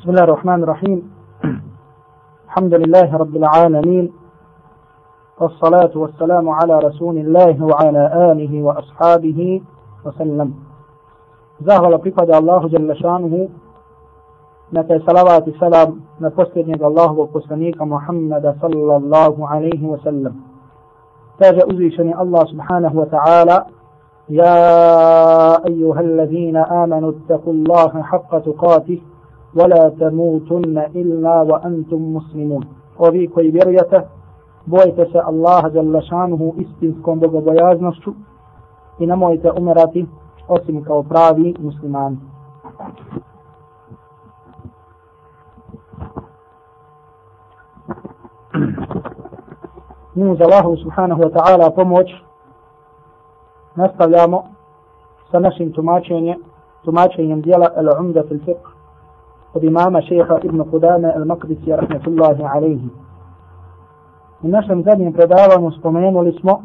بسم الله الرحمن الرحيم. الحمد لله رب العالمين والصلاة والسلام على رسول الله وعلى آله وأصحابه وسلم. زهر لقفة الله جل شانه نتى صلوات السلام نتوسل الله وقسنيك محمد صلى الله عليه وسلم تاج أزيشني الله سبحانه وتعالى يا أيها الذين آمنوا اتقوا الله حق تقاته ولا تموتن إلا وأنتم مسلمون وفي كي بريته bojite se Allaha jalla šanuhu istinskom bogobojaznošću i nemojte umirati osim kao pravi muslimani. Mi uz Allahu subhanahu wa ta'ala pomoć nastavljamo sa našim tumačenjem, tumačenjem dijela Al-Umda fil fiqh od imama šeha Ibn Qudame Al-Maqdisi rahmetullahi alaihi. U našem zadnjem predavanju spomenuli smo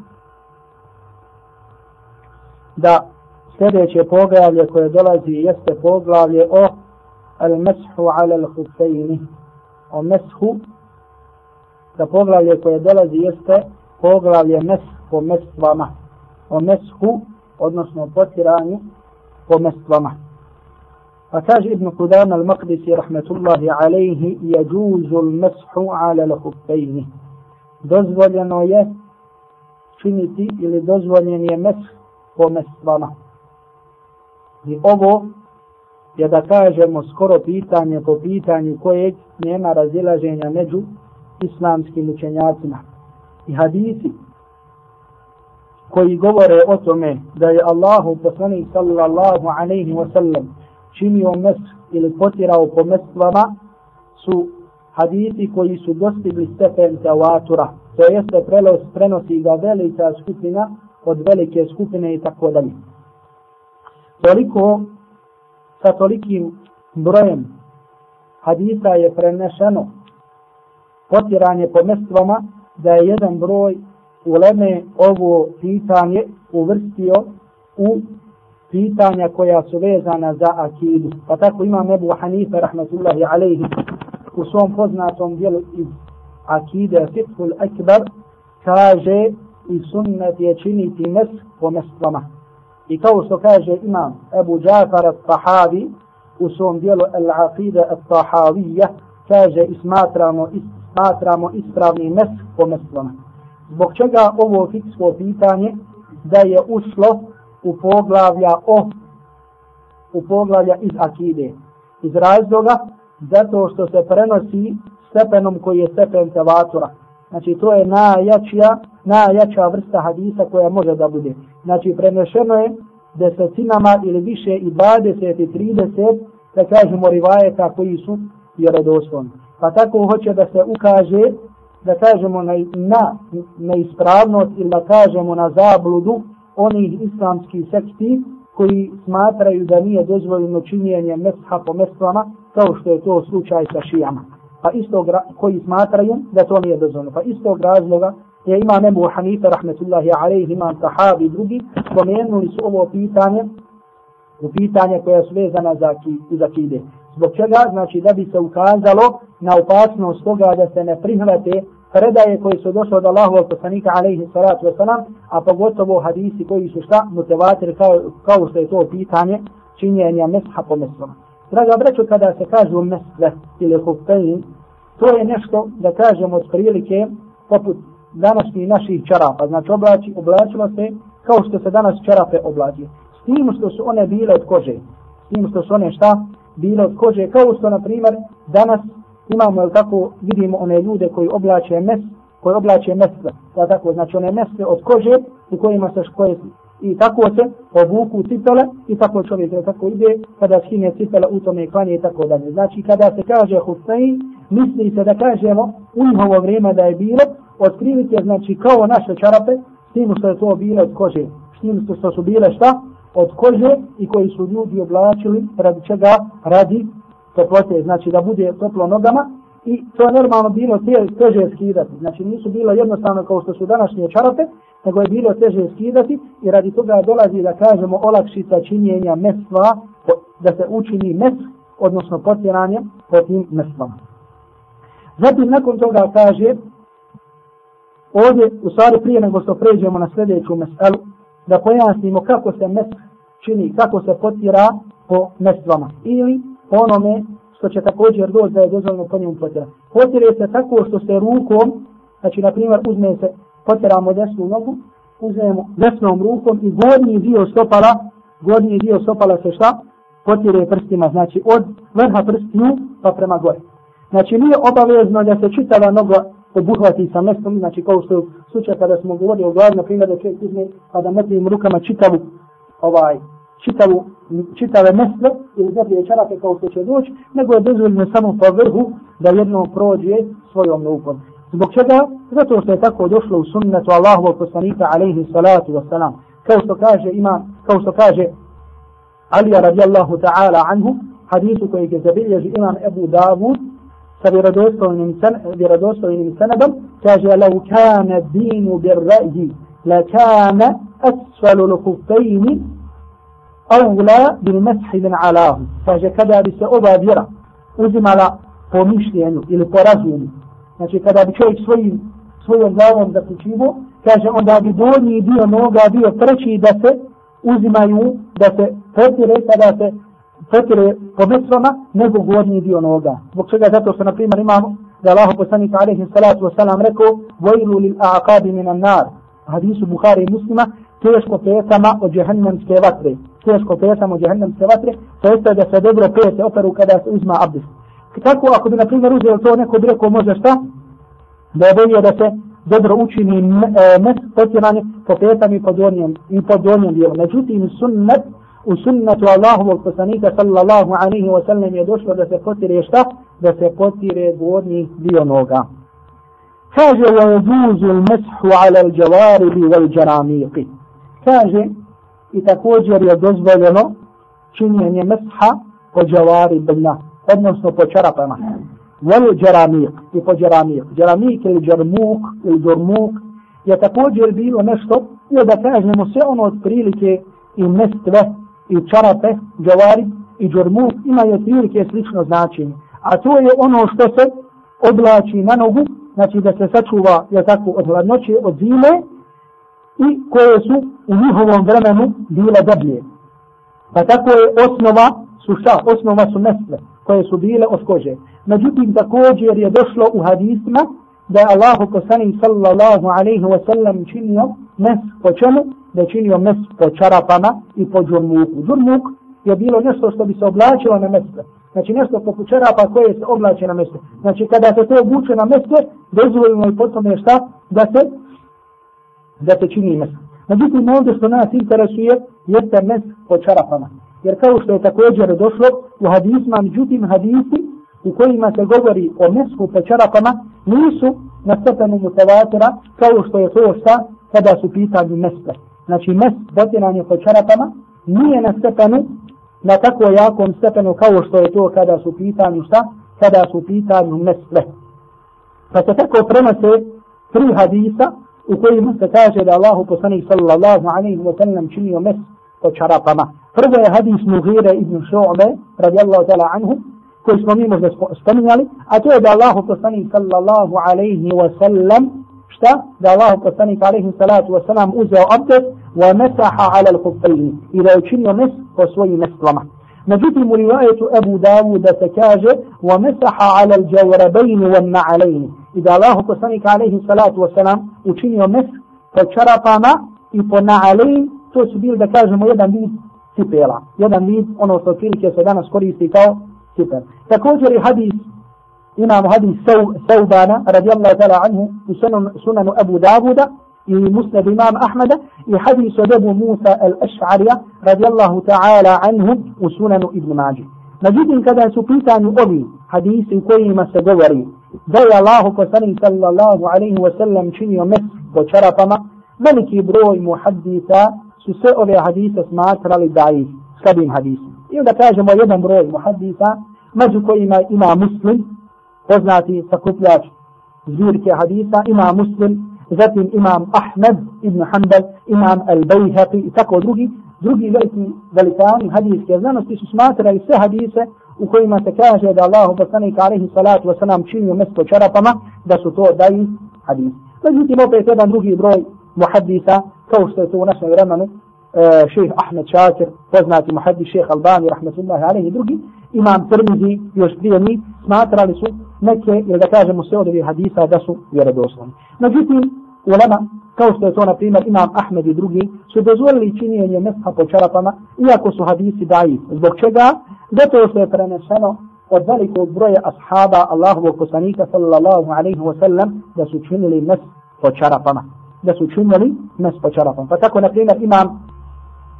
da sljedeće poglavlje koje dolazi jeste poglavlje o al-meshu ala al-husayni. O meshu da poglavlje koje dolazi jeste poglavlje mes po mestvama. O meshu odnosno potiranju po mestvama pa kaže Ibn Qudam al-Maqdisi rahmetullahi alaihi المسح al-meshu ala al-husayni dozvoljeno je činiti ili dozvoljen je mes po mestvama i ovo je da kažemo skoro pitanje po pitanju kojeg nema razilaženja među islamskim učenjacima. I hadisi koji govore o tome da je Allahu poslanik sallallahu alaihi wa sallam činio mes ili potirao po mestvama su hadisi koji su dostigli stepen tevatura. To jeste prelos, prenosi ga velika skupina od velike skupine i tako dalje. Toliko sa tolikim brojem hadisa je prenešeno potiranje po mestvama da je jedan broj uleme ovo pitanje uvrstio u pitanja koja su vezana za akidu. Pa tako ima Ebu Hanife rahmatullahi alaihi u svom poznatom dijelu iz akide Fithul Akbar kaže i sunnet je činiti mes po mestvama. I kao što kaže imam Ebu Džafar al-Tahavi u svom dijelu Al-Aqida al-Tahavija kaže i smatramo, is, smatramo ispravni mes po mestvama. Zbog čega ovo fiksko pitanje da je ušlo u poglavlja o u poglavlja iz akide. Iz razloga zato što se prenosi stepenom koji je stepen tevatura. Znači to je najjačija, najjača vrsta hadisa koja može da bude. Znači prenešeno je desetinama ili više i 20 i 30 da kažemo rivajeta koji su vjerodostojni. Pa tako hoće da se ukaže da kažemo na, na neispravnost ili da kažemo na zabludu onih islamskih sekti koji smatraju da nije dozvoljeno činjenje mesha po mestvama kao što je to slučaj sa šijama. Pa isto koji smatraju da to nije dozvoljeno. Pa istog razloga je imam Ebu Hanife rahmetullahi alaihi imam sahabi i drugi spomenuli su ovo pitanje u pitanje koje su vezana za, ki, za kide. Zbog čega? Znači da bi se ukazalo na opasnost toga da se ne prihvate predaje koji su došli od Allahovog poslanika alaihi salatu wasalam, a pogotovo hadisi koji su šta mutevatir kao, kao što je to pitanje činjenja mesha po mesom. Draga breću, kada se kažu mesle ili hufein, to je nešto da kažemo od prilike poput današnjih naših čarapa. Znači oblači, oblačilo se kao što se danas čarape oblači. S tim što su one bile od kože. S tim što su one šta? Bile od kože. Kao što, na primjer, danas imamo, jel tako, vidimo one ljude koji oblače mes, koji oblače mesle. Da tako, znači one mesle od kože u kojima se koje I tako se obuku cipele i tako čovjek je tako ide kada skine cipele u tome klanje i tako dalje. Znači kada se kaže Hussein, misli se da kažemo u njihovo vrijeme da je bilo otkrivite znači kao naše čarape, s tim što je to bilo od kože, s tim što su bile šta? Od kože i koji su ljudi oblačili radi čega radi toplote, znači da bude toplo nogama i to je normalno bilo teže skidati. Znači nisu bilo jednostavno kao što su današnje čarape, nego je bilo teže skidati i radi toga dolazi da kažemo olakšica činjenja mesva, da se učini mes odnosno potjeranje po tim mestvama. Zatim nakon toga kaže, ovdje u stvari prije nego što pređemo na sljedeću meselu, da pojasnimo kako se mes čini, kako se potjera po mestvama. Ili onome što će također doći da je dozvoljeno po njemu potjera. Potjere se tako što se rukom, znači na primjer uzme se, potjeramo desnu nogu, uzmemo desnom rukom i gornji dio stopala, gornji dio stopala se šta? Potjere prstima, znači od vrha prstiju pa prema gore. Znači nije obavezno da se čitava noga obuhvati sa mestom, znači kao što je slučaj kada smo govorili o glavi, na primjer da čovjek uzme pa da metnim rukama čitavu, ovaj, čitavu, čitave mesle ili zaprije čarape kao što će doći, nego je dozvoljeno samo po vrhu da jedno prođe svojom nupom. Zbog čega? Zato što je tako došlo u sunnetu Allahovog poslanika alaihi salatu wasalam. Kao što kaže ima, kao što kaže Alija radijallahu ta'ala anhu, hadisu koji je zabilježi imam Ebu Davud, sa vjerodostojnim sanadom, kaže, lau kana dinu bir ra'ji, la kana أولى بالمسح من علاه meshi min alahu. Kaže, kada bi se ova vjera uzimala po mišljenju ili po razumu, znači kada bi čovjek svojim, svojom glavom zaključivo, kaže, onda bi donji dio noga bio treći da se uzimaju, da se potire kada se potire po metroma nego gornji dio noga. Zbog čega zato što, na primjer, imamo da Allah poslanik alaihi salatu wasalam rekao vojlu lil aqabi minan nar. Hadisu i muslima teško petama od džehennemske vatre. Teško petama od džehennemske vatre, to jeste da se dobro pete operu kada se uzma abdest. Tako ako bi, na primjer, uzeo to neko bi rekao može šta? Da je bolje da se dobro učini e, mes potjeranje po petam i po donjem, i po donjem dijelu. Međutim, sunnet u sunnetu Allahovog poslanika sallallahu alaihi wa sallam je došlo da se potire šta? Da se potire gornji dio noga. Kaže وَيَجُوزُ الْمَسْحُ عَلَى الْجَوَارِبِ ala al-jawaribi. Kaže i također je dozvoljeno činjenje mesha po jawaribima, odnosno po čarapama. Wal džaramik i po džaramik. Džaramik ili jarmuk ili dormuk je također bilo nešto, i da kažemo sve ono od prilike i mestve i čarape, džavari i džormu imaju otprilike slično značenje. A to je ono što se oblači na nogu, znači da se sačuva je tako, od hladnoće, od zime i koje su u njihovom vremenu bile deblije. Pa tako je osnova su šta? Osnova su mesle koje su bile od kože. Međutim, također je došlo u hadisma da je Allah poslani sallallahu alaihi wa sallam činio mes po čemu? Da je činio mes po čarapama i po džurmuku. Džurmuk je bilo nešto što bi se oblačilo na mesle. Znači nešto poput čarapa koje se oblače na mesle. Znači kada se to obuče na mesle, dozvoljeno je potom je šta? Da se, da se čini mes. Međutim, ovdje što nas interesuje jeste mes po čarapama. Jer kao što je također došlo u hadisma, međutim hadisi u kojima se govori o mesku po čarapama nisu na stepenu mutavatira kao što je to šta kada su pitanju mesta. Znači mes potiranje po čarapama nije na stepenu na tako jakom stepenu kao što je to kada su pitanju šta kada su pitanju mesle. Pa se tako prenose tri hadisa u kojima se kaže da Allahu poslanik sallallahu alaihi wa sallam činio mes po čarapama. Prvo je hadis Mughire ibn Šu'be radijallahu ta'ala anhu koji smo mi možda spominjali, a to je da Allah poslanik sallallahu alaihi wa sallam, šta? Da Allah poslanik alaihi salatu wa sallam uzeo abdest wa mesaha ala al-kuffayni i da je učinio mes po svojim mestvama. Međutim, u rivajetu Abu Dawuda se kaže ala al-jawrabayni wa na'alayni i da Allah poslanik alaihi salatu wa učinio mes po čarapama i po na'alayn, to su bili da kažemo jedan vid cipela, jedan vid ono što prilike se danas koristi kao cipel. Također i hadis, imamo hadis Saubana, radijallahu ta'ala anhu, u sunanu Abu Davuda, i musnad imam Ahmeda, i hadis od Abu Musa al-Ash'arija, radijallahu ta'ala anhu, u sunanu Ibn Mađi. Međutim, kada su pitanju ovi hadisi u kojima se govori, da je Allahu poslanik sallallahu alaihi wa sallam činio mes po čarapama, veliki broj muhadisa su sve ove hadise smatrali da ih slabim hadisom. I onda kažemo jedan broj muhadisa, među kojima ima muslim, poznati sakupljač zbirke hadisa, ima muslim, zatim imam Ahmed ibn Hanbal, imam Al-Bayhaqi i tako drugi, drugi veliki velikani hadijske znanosti su smatrali sve hadise u kojima se kaže da Allahu poslanik alaihi salatu wasalam činio mesto čarapama, da su to daji hadis. Međutim, opet jedan drugi broj muhaddisa, kao što je to u našem vremenu, e, šejh Ahmed Šakir, poznati muhaddis šejh Albani, rahmetullahi alaihi, drugi, imam Tirmizi, još prije njih, smatrali su neke, ili da kažemo sve od ovih hadisa, da su vjerodoslovni. Međutim, ulema, kao što je to, na primjer, imam Ahmed i drugi, su dozvolili činjenje mesha po čarapama, iako su hadisi daji. Zbog čega? Gotovo što je prenešeno od velikog broja ashaba Allahovog poslanika sallallahu alaihi wa sallam da su činili mes po čarapama. Da su činili mes po čarapama. Pa tako, na primjer, imam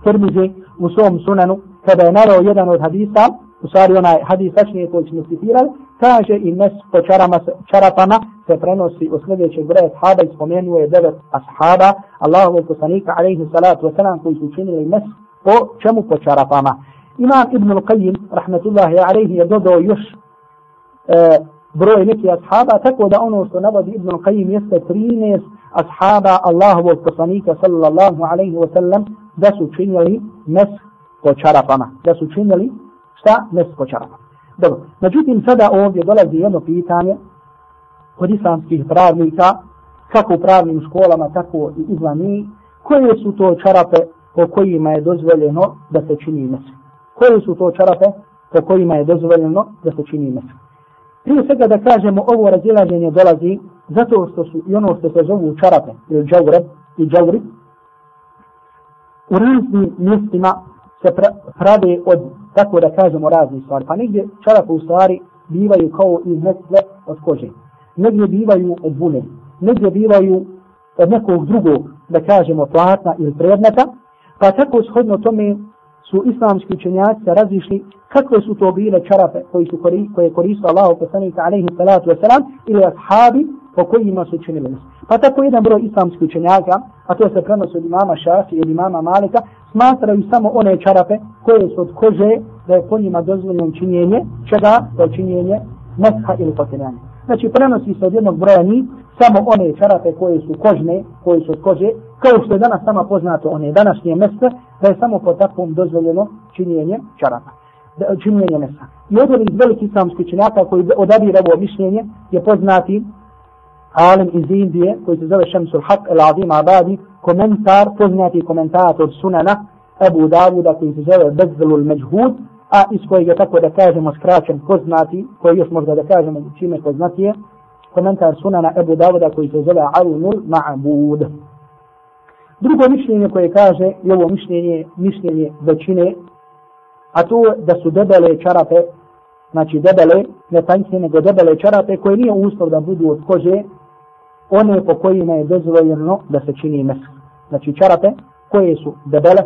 Tirmizi u svom sunanu, kada je narao jedan od hadisa, u stvari onaj hadis tačnije koji smo citirali, kaže i mes po čarama, čarapama se prenosi od sljedećeg broja ashaba i spomenuo je devet ashaba Allahovog poslanika alaihi salatu wasalam koji su činili mes po čemu po čarapama. Imam Ibn al-Qayyim, rahmetullahi alaihi, je dodao još e, broj neki ashaba, tako da ono što navodi Ibn al-Qayyim jeste 13 ashaba Allahovog poslanika sallallahu alaihi wasallam da su činili mes po čarapama. Da su činili šta? Mes po čarapama. Dobro, međutim sada ovdje dolazi jedno pitanje kod islamskih pravnika, kako u pravnim školama, tako i izvan njih, koje su to čarape po kojima je dozvoljeno da se čini mes? Koje su to čarape po kojima je dozvoljeno da se čini mes? Prije svega da kažemo ovo razilaženje dolazi zato što su i ono što se zovu čarape ili džaure i džavri u raznim mjestima se prave od tako da kažemo razne stvari. Pa negdje čarape u stvari bivaju kao iz mestve od kože. Negdje bivaju od vune. Negdje bivaju od nekog drugog, da kažemo, platna ili predmeta. Pa tako shodno tome su islamski učenjaci razišli kakve su to bile čarape koji su kori, koje koristio Allah poslanika alaihi salatu wasalam ili ashabi po kojima su činili. Pa tako jedan broj islamskih učenjaka, a to se prenosi od imama Šafi ili imama Malika, smatraju samo one čarape koje su od kože da je po njima dozvoljeno činjenje, čega da je činjenje mesha ili potiranje. Znači prenosi se od jednog broja njih samo one čarape koje su kožne, koje su od kože, kao što je danas sama poznato one današnje mesta, da je samo po takvom dozvoljeno činjenje čarapa činjenje mesa. I od ovih velikih islamskih činjaka koji odabira ovo mišljenje je poznati alim iz Indije koji se zove Šemsul Haq el Azim Abadi, komentar, poznati komentator sunana Abu Davuda koji se zove Bezvelul Međhud, a iz kojeg je tako da kažemo skraćen poznati, koji još možda da kažemo čime poznatije, komentar sunana Abu Davuda koji se zove Alunul Ma'bud. Drugo mišljenje koje kaže, i ovo mišljenje, mišljenje većine, a to da su debele čarape, znači debele, ne tanjke, nego debele čarape koje nije uslov da budu od kože, one po kojima je dozvoljeno da se čini mes. Znači čarape koje su debele,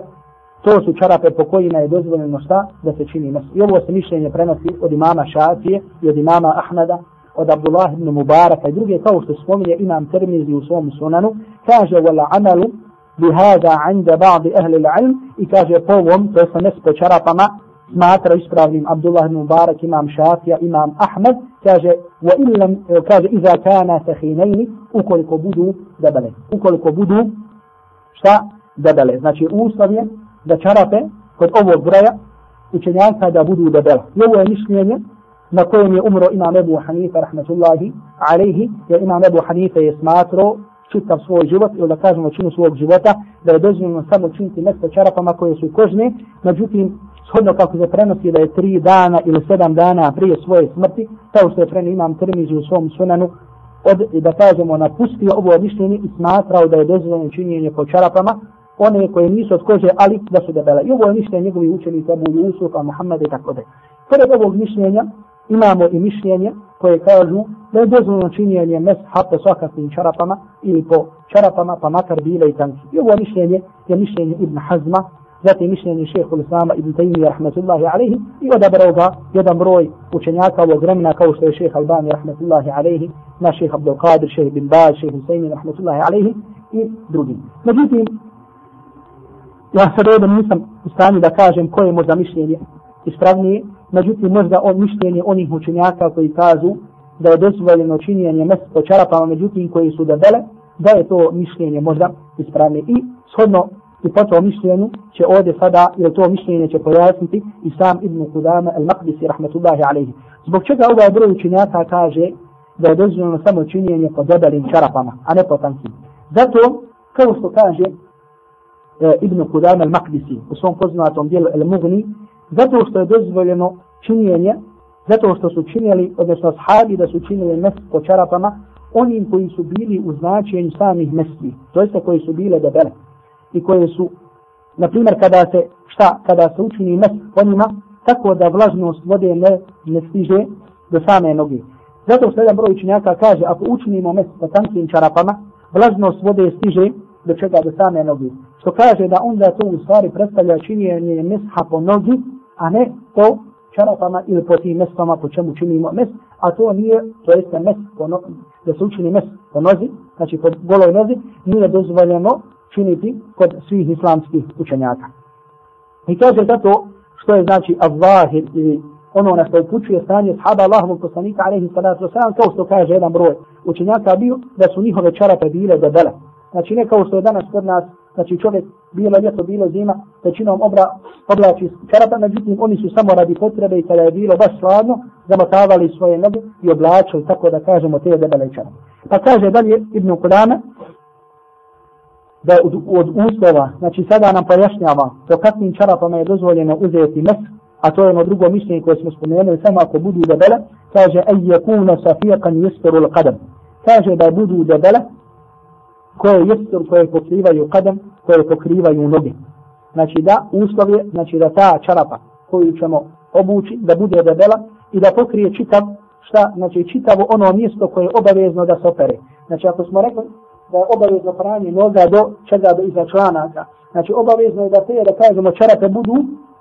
to su čarape po kojima je dozvoljeno šta da se čini mes. I ovo se mišljenje prenosi od imama Šafije i od imama Ahmeda, od Abdullah ibn Mubaraka i druge, kao što spominje imam Termizi u svom sunanu, kaže wala amalu bihada anda ba'di ahli al-ilm i kaže po ovom, to je sa mes po smatra ispravnim Abdullah ibn Mubarak, imam Šafija, imam Ahmed, kaže, wa illam, kaže, iza kana sahinejni, ukoliko budu debele. Ukoliko budu, šta? Debele. Znači, uslov je da čarape kod ovog broja učenjaka da budu debele. I ovo je mišljenje na kojem je umro imam Ebu Hanife, rahmetullahi, alaihi, jer imam Ebu Hanife je smatro čitav svoj život, ili da kažemo činu svog života, da je dozvoljeno samo činiti mjesto čarapama koje su kožne, međutim, shodno kako se prenosi da je tri dana ili sedam dana prije svoje smrti, kao što je preno imam termizi u svom sunanu, od, da kažemo, napustio ovo mišljenje i smatrao da je dozvoljeno činjenje po čarapama, one koje nisu od kože, ali da su debele. I ovo je mišljenje njegovi učenika Abu Jusufa, Muhammed i tako da. Pored ovog mišljenja imamo i mišljenje koje kažu da je dozvoljno činjenje mesha po svakakvim čarapama ili po čarapama pa makar bile i tanki. I ovo mišljenje je mišljenje Ibn Hazma, zatim mišljenje šehehu Islama Ibn Taymiyyah rahmetullahi alaihi i odabrao ga jedan broj učenjaka ovog vremena kao što je šeha Albani rahmetullahi alaihi, naš šeha Abdul Qadir, šeha Bin Baz, šeha Husaymi rahmetullahi alaihi i drugi. Međutim, ja sad ovdje nisam u stanju da kažem koje je možda mišljenje ispravnije, međutim možda on mišljenje onih učenjaka koji kažu da je dozvoljeno činjenje mjesto po čarapama, međutim koji su debele, da je to mišljenje možda ispravne. I shodno i po tom mišljenju će ovdje sada, ili to mišljenje će pojasniti i sam Ibn Kudama al-Maqdisi, rahmetullahi alaihi. Zbog čega ovaj broj učenjaka kaže da je dozvoljeno samo činjenje po debelim čarapama, a ne po tankim. Zato, kao što kaže e, Ibn Kudama al-Maqdisi u svom poznatom dijelu al-Mughni, zato što je dozvoljeno činjenje, zato što su činjeli, odnosno sahabi da su činjeli mes po čarapama, onim koji su bili u značenju samih mesti, to jeste koji su bile debele i koje su, na primjer, kada se, šta, kada se učini mes po njima, tako da vlažnost vode ne, ne stiže do same noge. Zato što jedan broj učenjaka kaže, ako učinimo mes po tankim čarapama, vlažnost vode stiže do čega do same noge. Što kaže da onda to u stvari predstavlja činjenje mesha po nogi, a ne po čarapama ili po tim mestama po čemu činimo mes, a to nije, to jeste mes po no, da se učini mes po nozi, znači po goloj nozi, nije dozvoljeno činiti kod svih islamskih učenjaka. I kaže zato što je znači avvahir i ono na što upućuje stanje sahaba Allahovog poslanika alaihi salatu wasalam, kao što kaže jedan broj učenjaka bio, da su njihove čarape bile debele. Znači ne kao što je danas kod nas, znači čovjek bilo ljeto, bilo zima, većinom obra, oblači čarapa, međutim oni su samo radi potrebe i kada je bilo baš sladno, zamotavali svoje noge i oblačili, tako da kažemo, te debele čarape. Pa kaže dalje Ibn Kudame, da od, od uslova, znači sada nam pojašnjava po kakvim čarapama je dozvoljeno uzeti mes, a to je ono drugo mišljenje koje smo spomenuli, samo ako budu debele, kaže ej yakuna safiqan yasfiru al-qadam. Kaže da budu debele koje jesur, koje pokrivaju kadem, koje pokrivaju noge. Znači da uslov je, znači da ta čarapa koju ćemo obući, da bude debela i da pokrije čitav, šta, znači čitavo ono mjesto koje je obavezno da se opere. Znači ako smo rekli da je obavezno pranje noga do čega do iza članaka. Znači obavezno je da te, da kažemo, čarape budu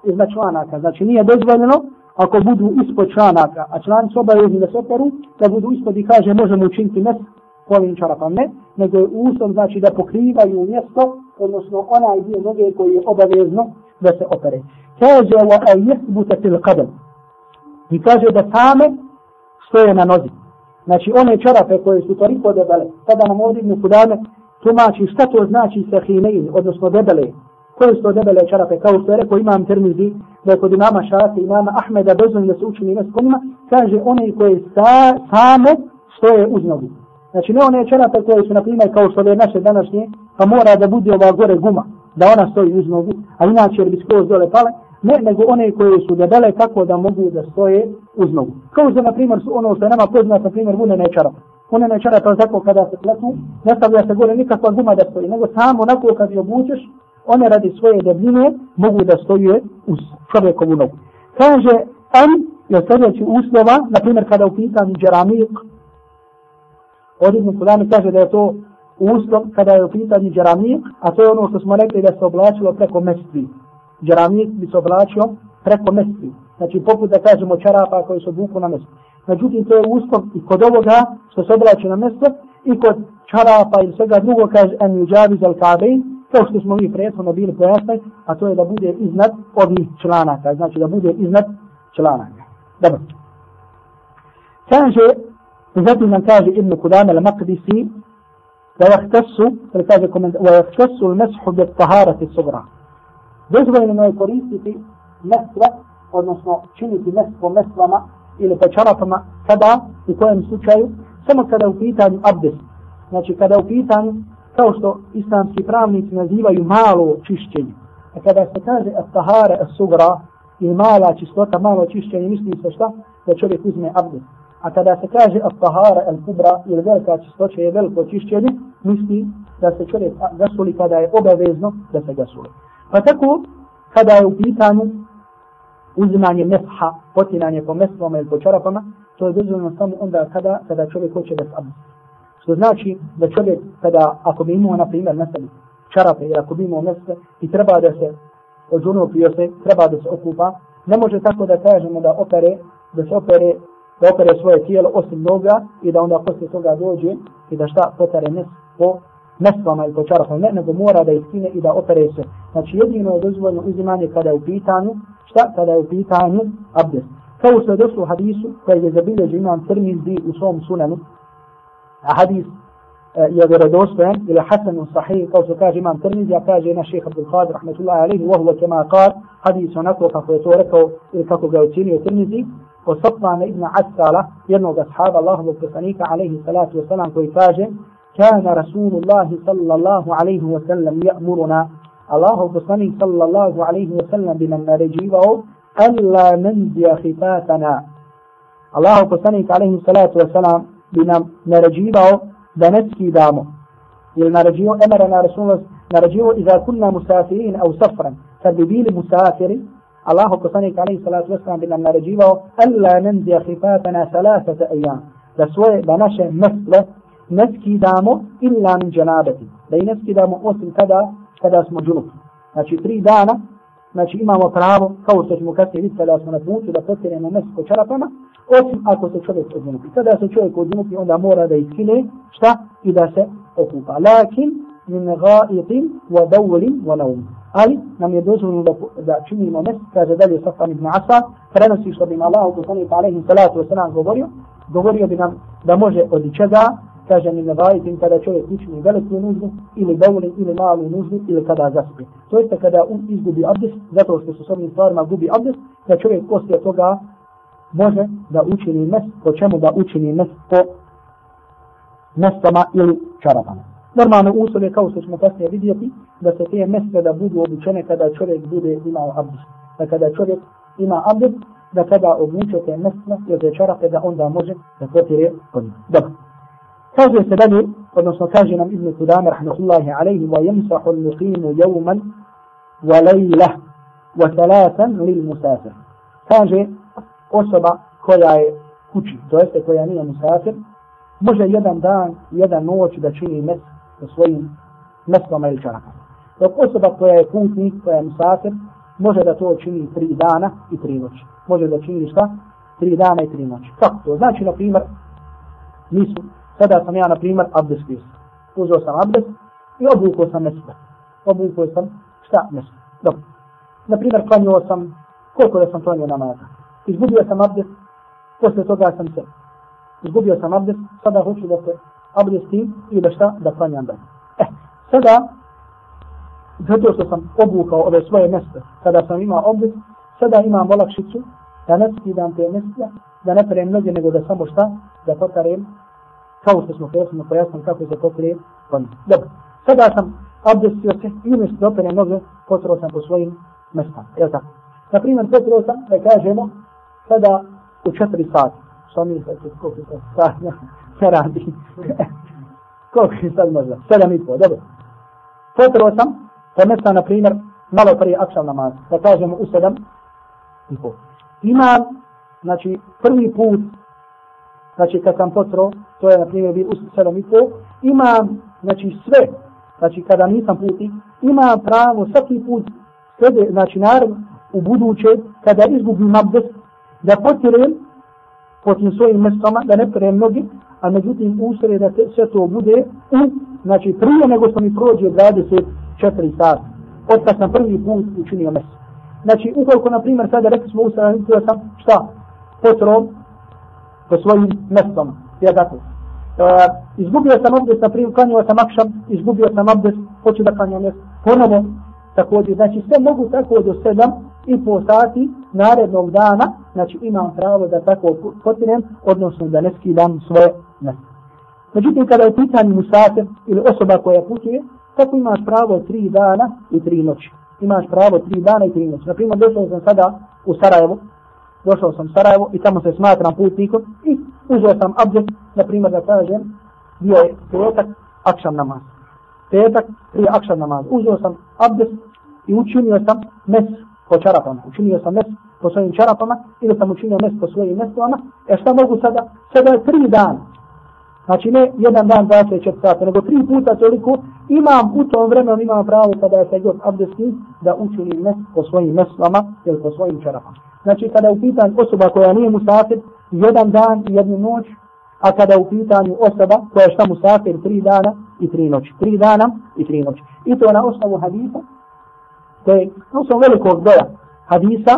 iza članaka. Znači nije dozvoljeno ako budu ispod članaka, a članci obavezni da se operu, da budu ispod i kaže možemo učiniti mes ovim čarapama. Ne, nego je uslov znači da pokrivaju mjesto, odnosno onaj dio noge koji je obavezno da se opere. Kaže wa a jesbuta til qadam. I kaže da same stoje na nozi. Znači one čarape koje su toliko debele, sada nam ovdje ibn Kudame tumači šta to znači sahinein, odnosno debele. Koje su to debele čarape? Kao što je rekao imam termizi, da je kod imama Šafi, imama Ahmeda, dozvan da se učini ime s konima, kaže one koje sa, same stoje uz nogu. Znači ne one čarape koje su, na primjer, kao što je naše današnje, pa mora da bude ova gore guma, da ona stoji uz nogu, a inače jer bi skroz dole pale, ne, nego one koje su debele tako da mogu da stoje uz nogu. Kao što, na primjer, su ono što je nama poznat, na primjer, vune nečara. Vune nečara, tako kada se pletu, ne stavlja se gore nikakva guma da stoji, nego samo onako kad je obučeš, one radi svoje debljine mogu da stoje uz čovjekovu nogu. Kaže, an je sljedeći uslova, na primjer, kada u pitanju džeramik, od Ibn Kudami kaže da je to uslov kada je u pitanju džeramik, a to je ono što smo rekli da se oblačilo preko mestvi džeramik bi se oblačio preko mestvi. Znači poput da kažemo čarapa koji se obuku na mestvi. Međutim to je uslov i kod ovoga što se oblači na mesto i kod čarapa ili svega drugo kaže en juđavi zal kabein kao što smo mi prethodno bili pojasni, a to je da bude iznad ovih članaka. Znači da bude iznad članaka. Dobro. Kaže, zatim nam kaže Ibn Kudame al-Maqdisi, da je htesu, kaže komentar, wa je htesu il-meshu bit taharati sugra dozvoljeno je koristiti mesle, odnosno činiti mes po meslama ili pečarapama kada, u kojem slučaju, samo kada u pitanju abdest. Znači kada u pitanju, kao što islamski pravnici nazivaju malo čišćenje. A kada se kaže at-tahare as-sugra, ili mala čistota, malo čišćenje, misli se šta? Da čovjek uzme abdest. A kada se kaže al-tahara al-kubra, ili velika čistoća je veliko čišćenje, misli da se čovjek gasuli kada je obavezno da se gasuli. Pa tako, kada je u pitanju uzimanje mesha, potinanje po mestvama ili po čarapama, to je dozvoljeno samo onda kada, kada čovjek hoće da se Što znači da čovjek, kada, ako bi imao, na primjer, na sebi čarape, ili ako bi imao mesve i treba da se odžunupio se, treba da se okupa, ne može tako da kažemo da opere, da se opere, da opere svoje tijelo osim noga i da onda poslije toga dođe i da šta potare nes po mesvama ili po čarapama, ne, nego mora da iskine i da opere se. Znači jedino je dozvoljno uzimanje kada je u pitanju, šta? Kada je u pitanju abdest. Kao što je došlo u hadisu koji je zabilježio imam Tirmizi u svom sunanu, a hadis e, je vjerodostojan ili hasan sahih kao što kaže imam Tirmizi a kaže na šejh Abdul Qadir rahmetullahi alejhi wa huwa kama hadis onako kako je to rekao ili kako ga učinio Tirmizi وصفنا ابن عسالة ينو أصحاب الله وبسانيك عليه الصلاة والسلام كي كان رسول الله صلى الله عليه وسلم يأمرنا. الله بصني صلى الله عليه وسلم بمن نرجيبه ألا ننزي خفاتنا الله بصني عليه الصلاة والسلام بمن نرجيبه بنسكي دامه. إلى أمرنا رسول نرجيبه إذا كنا مسافرين أو سفرا. فببيل مسافرين Allahu poslanik alaihi salatu wasalam bi nam naređivao, alla nenzija hifatana salasata ejam, da svoje, da naše mesle ne skidamo illa min džanabati, da i ne skidamo osim kada, kada smo džunupi. Znači, tri dana, znači imamo pravo, kao što ćemo kasnije vidjeti kada smo na putu, da potiremo meso po čarapama, osim ako se čovjek odzunupi. Kada se čovjek odzunupi, onda mora da iskine šta i da se okupa. Lakin min gaitim wa dawlim wa naum. Ali nam je dozvoljeno da, da činimo mes, kaže dalje Safan ibn Asa, prenosi što bi im Allah poslanik alaihi salatu wasalam govorio, govorio bi nam da može od čega, kaže mi gaitim kada čovjek učini veliku nuždu, ili dawlim, ili malu nuždu, ili kada zaspi. To jeste kada um izgubi abdest, zato što su s ovim stvarima gubi abdest, da čovjek poslije toga može da učini mes, po čemu da učini mes po mestama ili čarapama. Normalno uslove kao što ćemo kasnije vidjeti da se te mjeste da budu obučene kada čovjek bude imao abdus. Da kada čovjek ima abdus, da kada obuče te mjeste i odrečarate da onda može da potire po njih. Dobro. Kaže se dalje, odnosno kaže nam Ibn Kudame rahmatullahi alaihi wa jemsahu al-muqimu yawman wa lejlah wa thalatan lil musafir. Kaže osoba koja je kući, to jeste koja nije musafir, može jedan dan, jedan noć da čini mes sa svojim mestvama ili čarakama. Dok osoba koja je putnik, koja je musafir, može da to čini tri dana i tri noći. Može da čini šta? Tri dana i tri noći. Kako to? Znači, na primjer, nisu, sada sam ja, na primjer, abdes pis. Uzeo sam abdes i obukao sam mesto. Obukao sam šta? Mesto. Dobro. Na primjer, klanio sam, koliko da sam klanio namaza? izgubio sam abdest, posle toga sam se izgubio sam abdest, sada hoću da se abdestim i da šta, da klanjam dalje. E, sada, zato što sam obukao ove svoje mjeste, kada sam imao obdest, sada imam olakšicu da ne skidam te mjeste, da ne perem noge, nego da samo šta, da potarem, kao što smo pojasnili, pojasnili kako se potrije klanjam. Dobro, sada sam abdestio se i umjesto da operem noge, potrao sam po svojim mjestama. Je tako? Naprimjer, potrao sam, da kažemo, sada u četiri sati. Što mi se koliko se sati radi. koliko je sad možda? Sedam i pol, dobro. Potrebao sam, pomesta na primjer, malo prije akšav namaz, da kažemo u sedam i pol. Imam, znači, prvi put, znači kad sam potro, to je na primjer bil u sedam i pol, imam, znači sve, znači kada nisam puti, imam pravo svaki put, slede, znači naravno, u buduće, kada izgubim abdest, da potirem po tim svojim mestama, da ne pere mnogi, a međutim usre da te, sve to bude u, znači prije nego što mi prođe 24 sata, od kad sam prvi put učinio mesto. Znači, ukoliko, na primjer, sada rekli smo usre, da sam šta? Potrom po svojim mestom, Ja tako. Uh, izgubio sam abdest, na primjer, klanio sam akšam, izgubio sam abdest, hoću da klanjam mjesto. Ponovo, također, znači sve mogu tako do sedam, i po sati narednog dana, znači imam pravo da tako potinem, odnosno da ne skidam svoje mjesto. Međutim, kada je pitanje musafir ili osoba koja putuje, tako imaš pravo tri dana i tri noći. Imaš pravo tri dana i tri noći. Naprimjer, došao sam sada u Sarajevo, došao sam u Sarajevo i tamo se smatram putnikom i uzeo sam abdest, naprimjer da kažem, bio je petak, akšan namaz. Petak, prije akšan namaz. Uzeo sam abdest i učinio sam mes po čarapama. Učinio sam mes po svojim čarapama ili sam učinio mjesto po svojim mestovama. E šta mogu sada? Sada je tri dana. Znači ne jedan dan, 24 sata, nego tri puta toliko imam u tom vremenu, imam pravo kada je se god abdestim da učinim mes po svojim mestovama ili po svojim čarapama. Znači kada je u pitanju osoba koja nije musafir, jedan dan i jednu noć, a kada je u pitanju osoba koja je šta musafir, tri dana i tri noći. Tri dana i tri noći. I to na osnovu hadisa to je osnovu velikog broja hadisa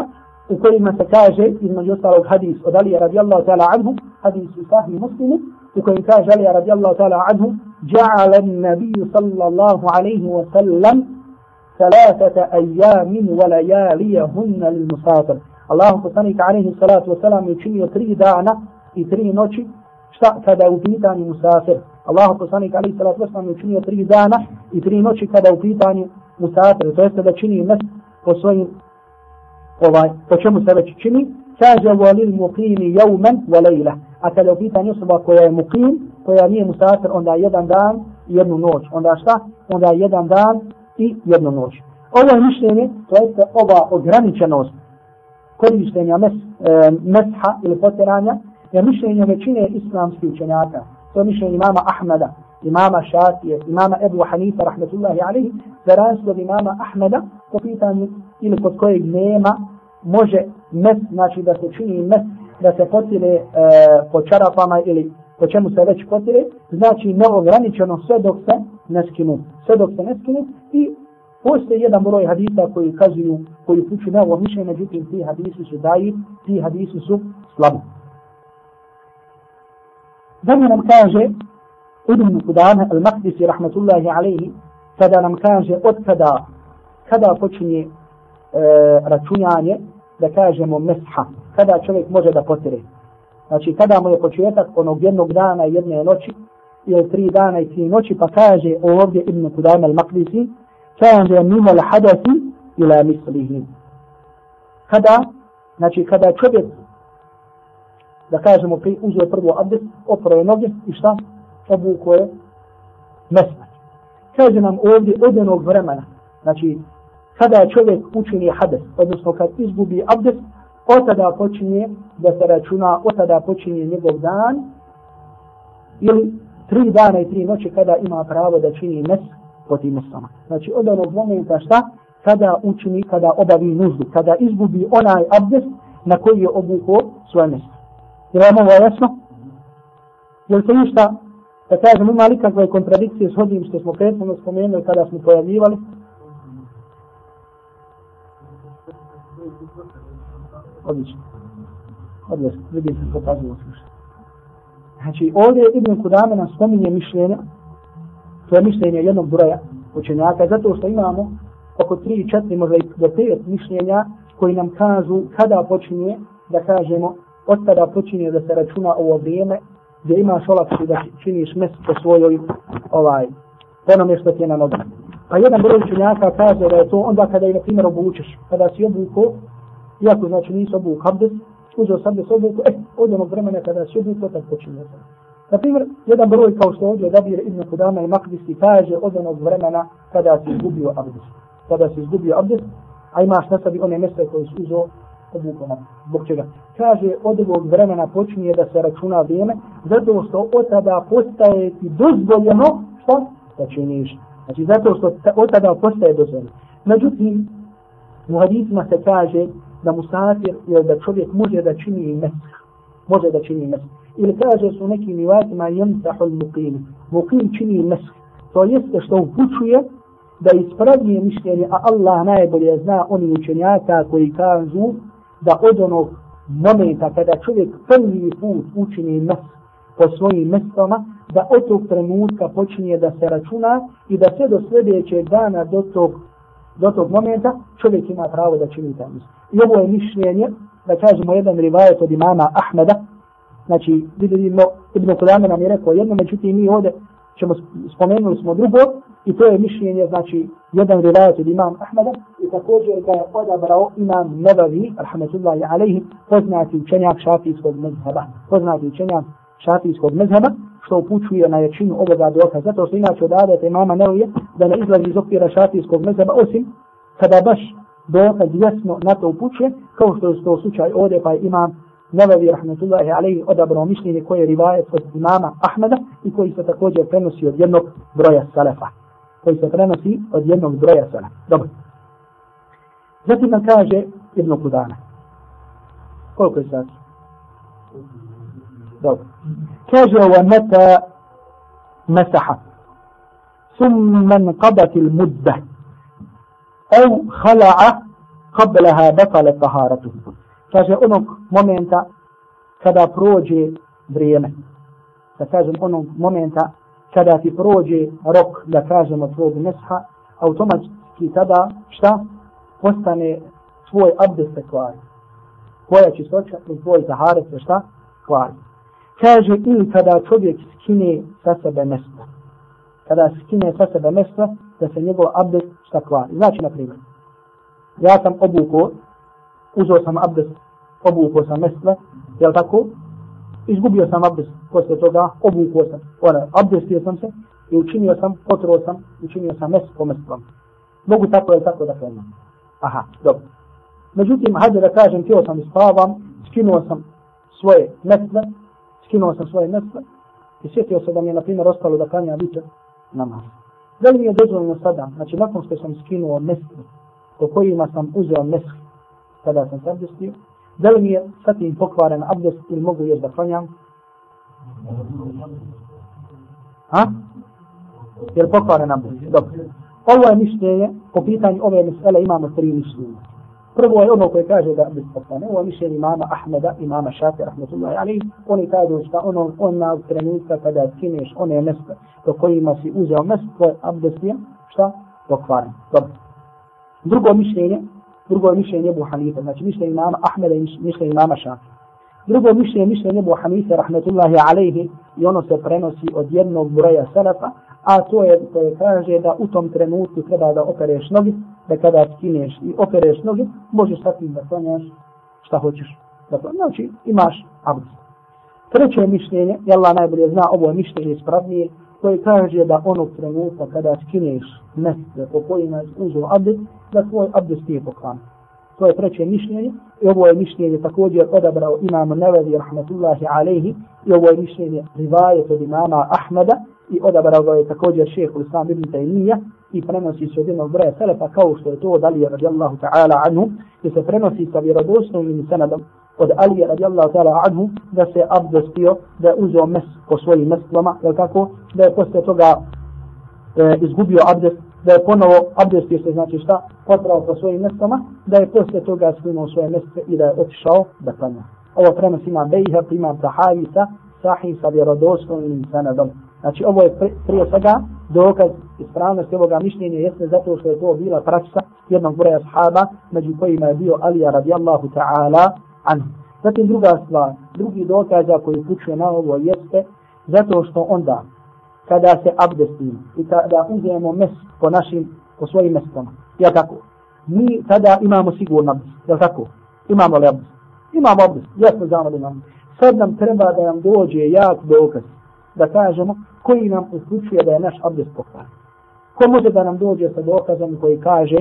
u kojima se kaže između ostalog hadis od Alija radijallahu ta'ala anhu, hadis u sahih muslimu, u kojem kaže Ali radijallahu ta'ala anhu جعل النبي صلى الله عليه وسلم ثلاثة أيام ولياليهن للمسافر الله poslanik alejhi salatu vesselam je činio tri dana i tri noći šta kada je u pitanju musafir Allah poslanik alejhi salatu vesselam je činio tri dana i tri noći kada je u pitanju musafir to jest da čini mes po svojim ovaj po čemu se već čini kaže walil muqimi yawman wa lejla. a kada je u pitanju osoba koja je muqim koja nije musafir onda jedan dan i jednu noć onda šta onda jedan dan i jednu noć ovo je mišljenje to jest ova ograničenost korištenja mes, e, mesha ili potiranja je mišljenje većine islamskih učenjaka. To je mišljenje imama Ahmeda, imama Šatije, imama Ebu Hanifa, rahmetullahi alihi, za razlog imama Ahmeda, po pitanju ili kod kojeg nema, može mes, znači da se čini mes, da se potire e, po čarapama ili po čemu se već potire, znači neograničeno sve dok se ne skinu. Sve dok se ne skinu i Postoje jedan broj hadisa koji kazuju, koji upuću na ovo mišljenje, međutim ti hadisi su daji, ti hadisi su slabi. Dalje nam kaže Ibn Kudana al-Maqdisi rahmatullahi alaihi, kada nam kaže od kada, kada počinje E, računjanje, da kažemo mesha, kada čovjek može da potire. Znači kada mu je početak onog jednog dana i jedne noći, ili tri dana i tri noći, pa kaže ovdje Ibn Kudana al-Maqdisi, kaže minal hadasi ila mislihi. Kada, znači kada čovjek, da kažemo, pri, uzeo prvo abdest, oproje noge i šta? Obuko je mesna. Kaže nam ovdje od jednog vremena, znači kada čovjek učini hades, odnosno kad izgubi abdest, od tada počinje da se računa, od tada počinje njegov dan, ili tri dana i tri noći kada ima pravo da čini mes po tim mesama. Znači od onog momenta šta? Kada učini, kada obavi nuždu, kada izgubi onaj abdest na koji je obuko svoje mesto. Je vam ovo jasno? Je li se ništa, da kažem, ima li kakve kontradikcije s hodim što smo prethodno spomenuli kada smo pojavljivali? Odlično. Odlično. Vidim se pokazuje slušati. Znači, ovdje Ibn Kudame nam spominje mišljenja to je mišljenje jednog broja učenjaka, zato što imamo oko 3, 4, možda i do 5 mišljenja koji nam kažu kada počinje, da kažemo, od tada počinje da se računa ovo vrijeme gdje imaš olakši da činiš mes po svojoj, ovaj, onome što ti je na nogu. Pa jedan broj učenjaka kaže da je to onda kada je, na primjer, obučeš, kada si obuko, iako znači nisu obu habdes, uzeo sam da se obuku, eh, od onog vremena kada si obuko, tad počinje. Na primjer, jedan broj kao što ovdje odabir Ibn Kudama i Makdisi kaže od onog vremena kada se izgubio abdest. Kada se izgubio abdest, a imaš na sebi one mjeste koje su uzo obukona. Zbog čega? Kaže, od ovog vremena počinje da se računa vrijeme, zato što od tada postaje ti dozvoljeno, što? Da činiš. Znači, zato što od tada postaje dozvoljeno. Međutim, u hadisma se kaže da musafir, ili da čovjek može da čini mesk. Može da čini mesk ili kaže su nekim rivatima jemtahu muqim. Muqim čini mesk. To jeste što upućuje da ispravnije mišljenje, a Allah najbolje zna oni učenjaka koji kažu da od onog momenta kada čovjek prvi put učini mes po svojim mestama, da od tog trenutka počinje da se računa i da sve do sljedećeg dana do tog, do tog momenta čovjek ima pravo da čini taj mesk. I ovo je mišljenje, da kažemo jedan rivajet od imama Ahmeda, znači vidimo Ibn Kudame nam je rekao jedno, međutim mi ovdje ćemo spomenuli smo drugo i to je mišljenje, znači jedan rivajat od imam Ahmeda i također ga je odabrao imam Nebavi, rahmetullahi alaihi, poznati učenjak šafijskog mezheba, poznati učenjak šafijskog mezheba, što upućuje na jačinu ovoga doka, zato što inače odadete imama Nevije da ne izlazi iz okvira šafijskog mezheba, osim kada baš dokaz jasno na to upućuje, kao što je to slučaj ovdje pa imam Nevevi rahmetullahi alaihi odabrao mišljenje koje je rivajet od imama Ahmeda i koji se također prenosi od jednog broja salefa. Koji se prenosi od jednog broja salefa. Dobro. Zatim nam kaže jedno kudana. Koliko je sati? Dobro. Kaže ovo meta mesaha. Summan qabatil mudda. Ev hala'a qablaha batale taharatuhu. Kaže onog momenta kada prođe vrijeme. Da kažem onog momenta kada ti prođe rok da kažemo tvojeg mesha, automatski tada šta? Postane tvoj abdest kvar. Koja čistoća i tvoj taharat šta? Kvar. Kaže, ili kada čovjek skine sa sebe mesto. Kada skine sa sebe mesto, da se njegov abdest šta kvari. Znači, na primjer, ja sam obuko, uzeo sam abdest, obuko sam mesto, jel tako? Izgubio sam abdest posle toga, obuko sam, ona, abdestio sam se i učinio sam, potruo sam, učinio sam mesto po mestvom. Mogu tako, jel tako da krenem? Aha, dobro. Međutim, hajde da kažem, tijelo sam i spavam, skinuo sam svoje mesle, skinuo sam svoje mesle i sjetio se da mi je, na primjer, ostalo da kanja vičer namaz. Da li mi je dozvoljeno sada, znači nakon što sam skinuo mesle, po kojima sam uzeo mesle, kada sam se abdestio, da li mi je sad im pokvaren abdest ili mogu još da klanjam? Ha? Je li pokvaren abdest? Dobro. Ovo je mišljenje, po pitanju ove mesele imamo tri mišljenja. Prvo je ono koje kaže da bi postane, ovo je mišljenje imama Ahmeda, imama Šafi, rahmetullahi ali oni kažu šta ono, ona trenutka kada skineš one mjesto do kojima si uzeo mjesto, tvoj abdestijem, šta? Pokvaren. Dobro. Drugo mišljenje, drugo mišljenje Ebu Hanife, znači mišljenje imama Ahmeda i mišljenje imama Šafi. Drugo mišljenje, mišljenje Ebu Hanife, rahmetullahi alaihi, i ono se prenosi od jednog broja salafa, a to je koje kaže da u tom trenutku treba da opereš nogi, da kada skineš i opereš noge, možeš sa tim da klanjaš šta hoćeš. Dakle, znači imaš abdest. Treće mišljenje, i Allah najbolje zna, ovo je mišljenje ispravnije, koje kaže da onog trenutka kada skineš mjeste po kojima je uzeo abdest, da tvoj abdest nije poklan. To je treće mišljenje i ovo je mišljenje također odabrao imam Nevevi rahmatullahi alaihi i ovo je mišljenje rivajet od imama Ahmeda i odabrao ga je također šeheh Islam ibn Taymiyyah i prenosi se od jednog broja selefa kao što je to od Alije radijallahu ta'ala anhu i se prenosi sa vjerodostojnim senadom od Alije radijallahu ta'ala anhu da se abdestio, da je uzeo mes po svojim mestvama, jel tako, da je posle toga e, izgubio abdest, da je ponovo abdestio se, znači šta, potrao po svojim mestvama, da je posle toga skinuo svoje mestve i da je otišao da klanja. Ovo prenosi ima Bejha, ima Tahavi sa sahih sa vjerodostojnim senadom. Znači ovo je prije svega dokaz ispravnosti ovoga mišljenja jeste zato što je to bila praksa jednog broja sahaba među kojima je bio Alija radijallahu ta'ala anhu. Zatim druga stvar, drugi dokaz koji upućuje na ovo jeste zato što onda kada se abdestimo i kada uzmemo mes po našim, po svojim mestama, ja tako, mi tada imamo sigurno abdest, ja tako, imamo li abdest? Imamo abdest, jasno znamo da imamo. Sad nam treba da nam dođe jak dokaz, da kažemo koji nam uključuje da je naš abdest pokvaren. Ko može da nam dođe sa dokazom koji kaže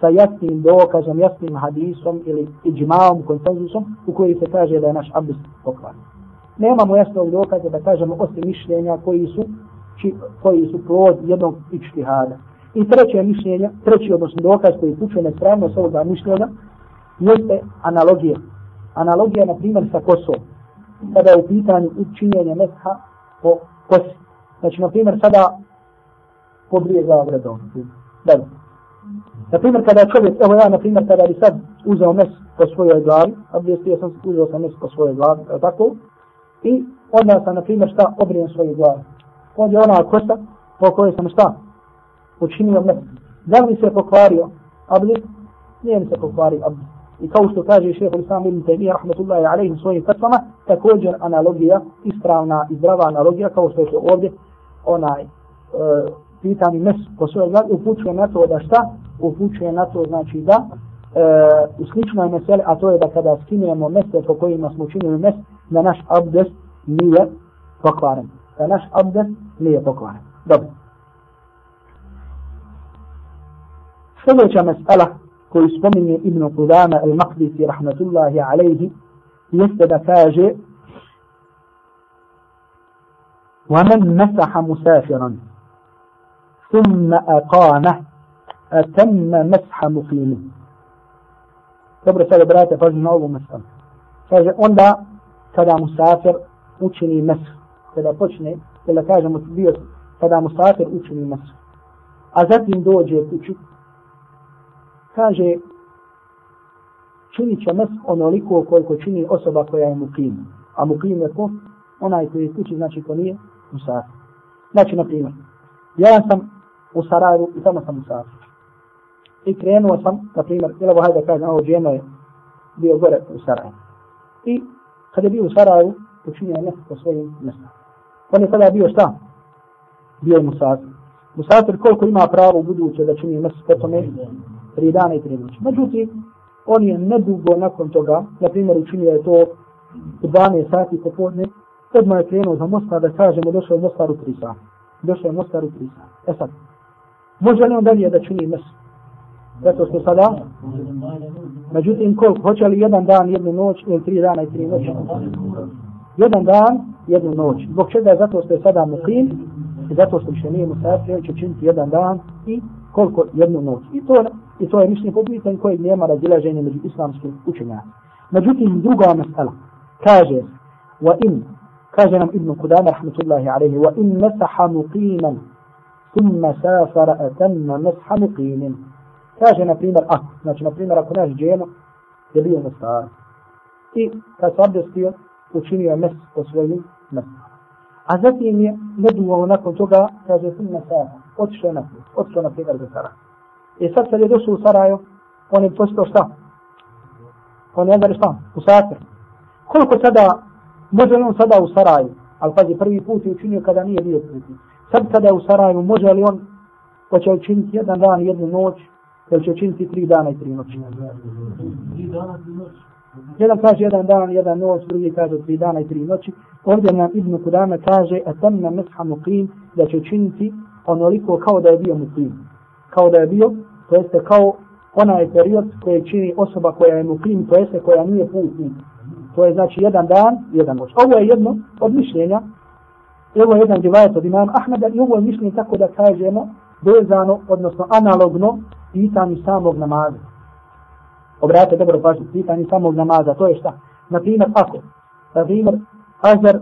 sa jasnim dokazom, jasnim hadisom ili iđmaom, konsenzusom u koji se kaže da je naš abdest pokvaren. Nemamo jasnog dokaza da kažemo osim mišljenja koji su či, koji su plod jednog ičtihada. I treće mišljenje, treći odnosno dokaz koji uključuje nespravnost ovoga mišljenja jeste analogija. Analogija, na primjer, sa kosom. Kada je u pitanju učinjenja mesha po kosi. Znači, na primjer, sada pobrije glavu redovno. Dobro. Na primjer, kada čovjek, evo ja, na primjer, kada bi sad uzeo mes po svojoj glavi, obvijestio sam, uzeo sam mes po svojoj glavi, tako, i odmah sam, na primjer, šta, obrijem svoju glavu. Ovdje ona kosa po kojoj sam šta, učinio mes. Da li se pokvario abdest? Nije mi se pokvario abdest. I kao što kaže šeho Islam ibn Taymiyyah rahmetullahi alaihi svojim fatvama, također analogija, ispravna i zdrava analogija, kao što je ovdje, onaj, e, pitani mes po svojoj glavi, upućuje na to da šta? Upućuje na to znači da e, u sličnoj meseli, a to je da kada skinujemo mese po kojima smo učinili mes, da naš abdest nije pokvaren. Da naš abdest nije pokvaren. Dobro. Sljedeća mesela koju spominje Ibn Qudama al-Maqdisi rahmatullahi alaihi jeste da kaže ومن مسح مسافرا ثم أقامه أتم مسح مقيمه Dobro, sada brate, pažnju na ovu meselu. Kaže, onda kada musafir učini mesu, kada počne, kada kažemo bio, kada musafir učini mesu, a zatim dođe kuću, kaže, čini će mes onoliko koliko čini osoba koja je mukim. A mukim je ko? onaj koji je kući, znači ko nije musafir. Znači, na primjer, ja sam u Sarajevu i tamo sam musafir. I krenuo sam, na primjer, ili hajde da kažem, ovo džema je bio gore u Sarajevu. I kad je bio u Sarajevu, učinio je nešto po svojim mjestima. On je tada bio šta? Bio je musafir. Musafir koliko ima pravo u buduće da čini mjesto po tome? Tri dana i tri noći. Međutim, on je nedugo nakon toga, na primjer učinio je to u 12 sati popodne, odmah je krenuo za Mostar da kažemo došao je Mostar u tri sata. Došao je Mostar u tri sata. E sad, može li on dalje da čini mes? Zato što sada, međutim koliko, hoće li jedan dan, jednu noć ili tri dana i tri noći? Jedan dan, jednu noć. Zbog čega? Zato što je sada mukim i zato što više nije musafir, on će činiti jedan dan i koliko jednu noć. I to, i to je mišljenje po pitanju kojeg nema razilaženja među islamskim učenjama. Međutim, druga mesela kaže, wa in, kaže nam Ibn Kudama, rahmatullahi alaihi, wa in mesaha muqiman, thumma safara atanna mesaha muqimin. Kaže, na primjer, ako, znači, na primjer, ako naš džemo je bio stvar. I kad se abdestio, učinio mes po svojim mesama. A zatim je neduo nakon toga, kaže, thumma safara, otišao na put, otišao na primjer za Sarajevo. I sad kad je došao u Sarajevo, on je postao šta? On je onda šta? U Sarajevo. Koliko sada, može li on sada u Sarajevo, ali pazi, prvi put je učinio kada nije bio prvi Sad kada je u Sarajevu, može li on, hoće učiniti jedan dan i jednu noć, ili će učiniti tri dana i tri noći? Jedan kaže jedan dan, jedan noć, drugi kaže tri dana i tri noći. Ovdje nam Ibn Kudama kaže, a tam na mesha muqim, da će učiniti onoliko kao da je bio muqim. Kao da je bio, to jeste kao onaj period koji čini osoba koja je muqim, to jeste koja nije putnik. To je znači jedan dan, jedan noć. Ovo je jedno od mišljenja, ovo je jedan divajet od imama Ahmeda, i ovo je mišljenje tako da kažemo, vezano, odnosno analogno, pitanju samog namaza. Obratite dobro pažnju, pitanju samog namaza, to je šta? Naprimjer, ako, naprimjer, Azar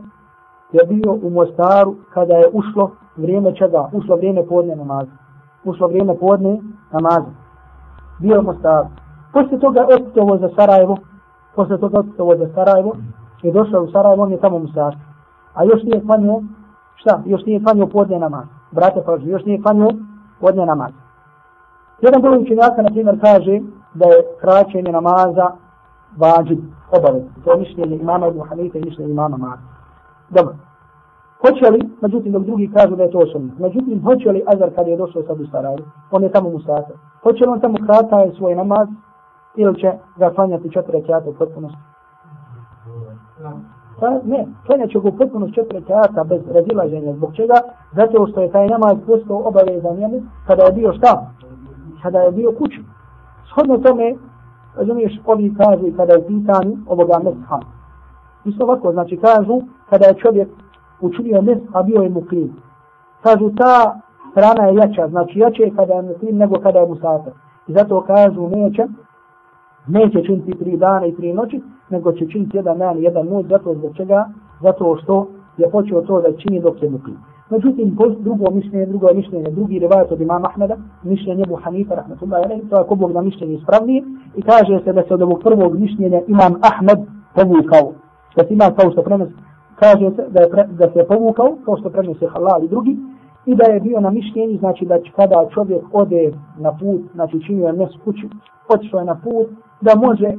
je bio u Mostaru kada je ušlo vrijeme čega? Ušlo vrijeme podne namaza. Ušlo vrijeme podne namaza. Bio u Mostaru. Poslije toga je otitovo za Sarajevo, posle toga se vode Sarajevo, i došao u Sarajevo, on je tamo u A još nije klanio, šta? Još nije klanio podne namaz. Brate, pažu, još nije klanio podne namaz. Jedan broj učenjaka, na primjer, kaže da je kraćenje namaza vađib, obavez. To je mišljenje imama Ibn Hanife i mišljenje imama Mali. Dobro. Hoće li, međutim, dok drugi kažu da je to sunnet. Međutim, hoće li Azar kad je došao sad u Sarajevo, on je tamo musafir. Hoće li on tamo krata svoj namaz ili će ga klanjati četiri rekiata u potpunosti? Pa ne, klanjat će ga u potpunosti četiri rekiata bez razilaženja. Zbog čega? Zato što je taj namaz postao obavezan njemu kada je bio šta? Kada je bio kući. Shodno tome, razumiješ, ovi kažu kada je pitan ovoga mesha. Isto ovako, znači kažu kada je čovjek učinio mes, a bio je muklim. Kažu ta strana je jača, znači jače je kada je muklim nego kada je musafir. I zato kažu neće, neće činiti tri dana i tri noći, nego će činiti jedan dan i jedan noć, zato zbog čega? Zato što je počeo to da čini dok je mukli. Međutim, drugo mišljenje, drugo mišljenje, drugi rivajat od imama Ahmeda, mišljenje Ebu Hanifa, rahmatullahi alaihi, to je ako Bog na mišljenje ispravnije, i kaže se da se od ovog prvog mišljenja imam Ahmed povukao. Da se imam kao što prenosi, kaže se da, je pre, da se povukao, kao što prenosi halal i drugi, i da je bio na mišljenju, znači da kada čovjek ode na put, znači činio je mes kući, otišao je na put, da može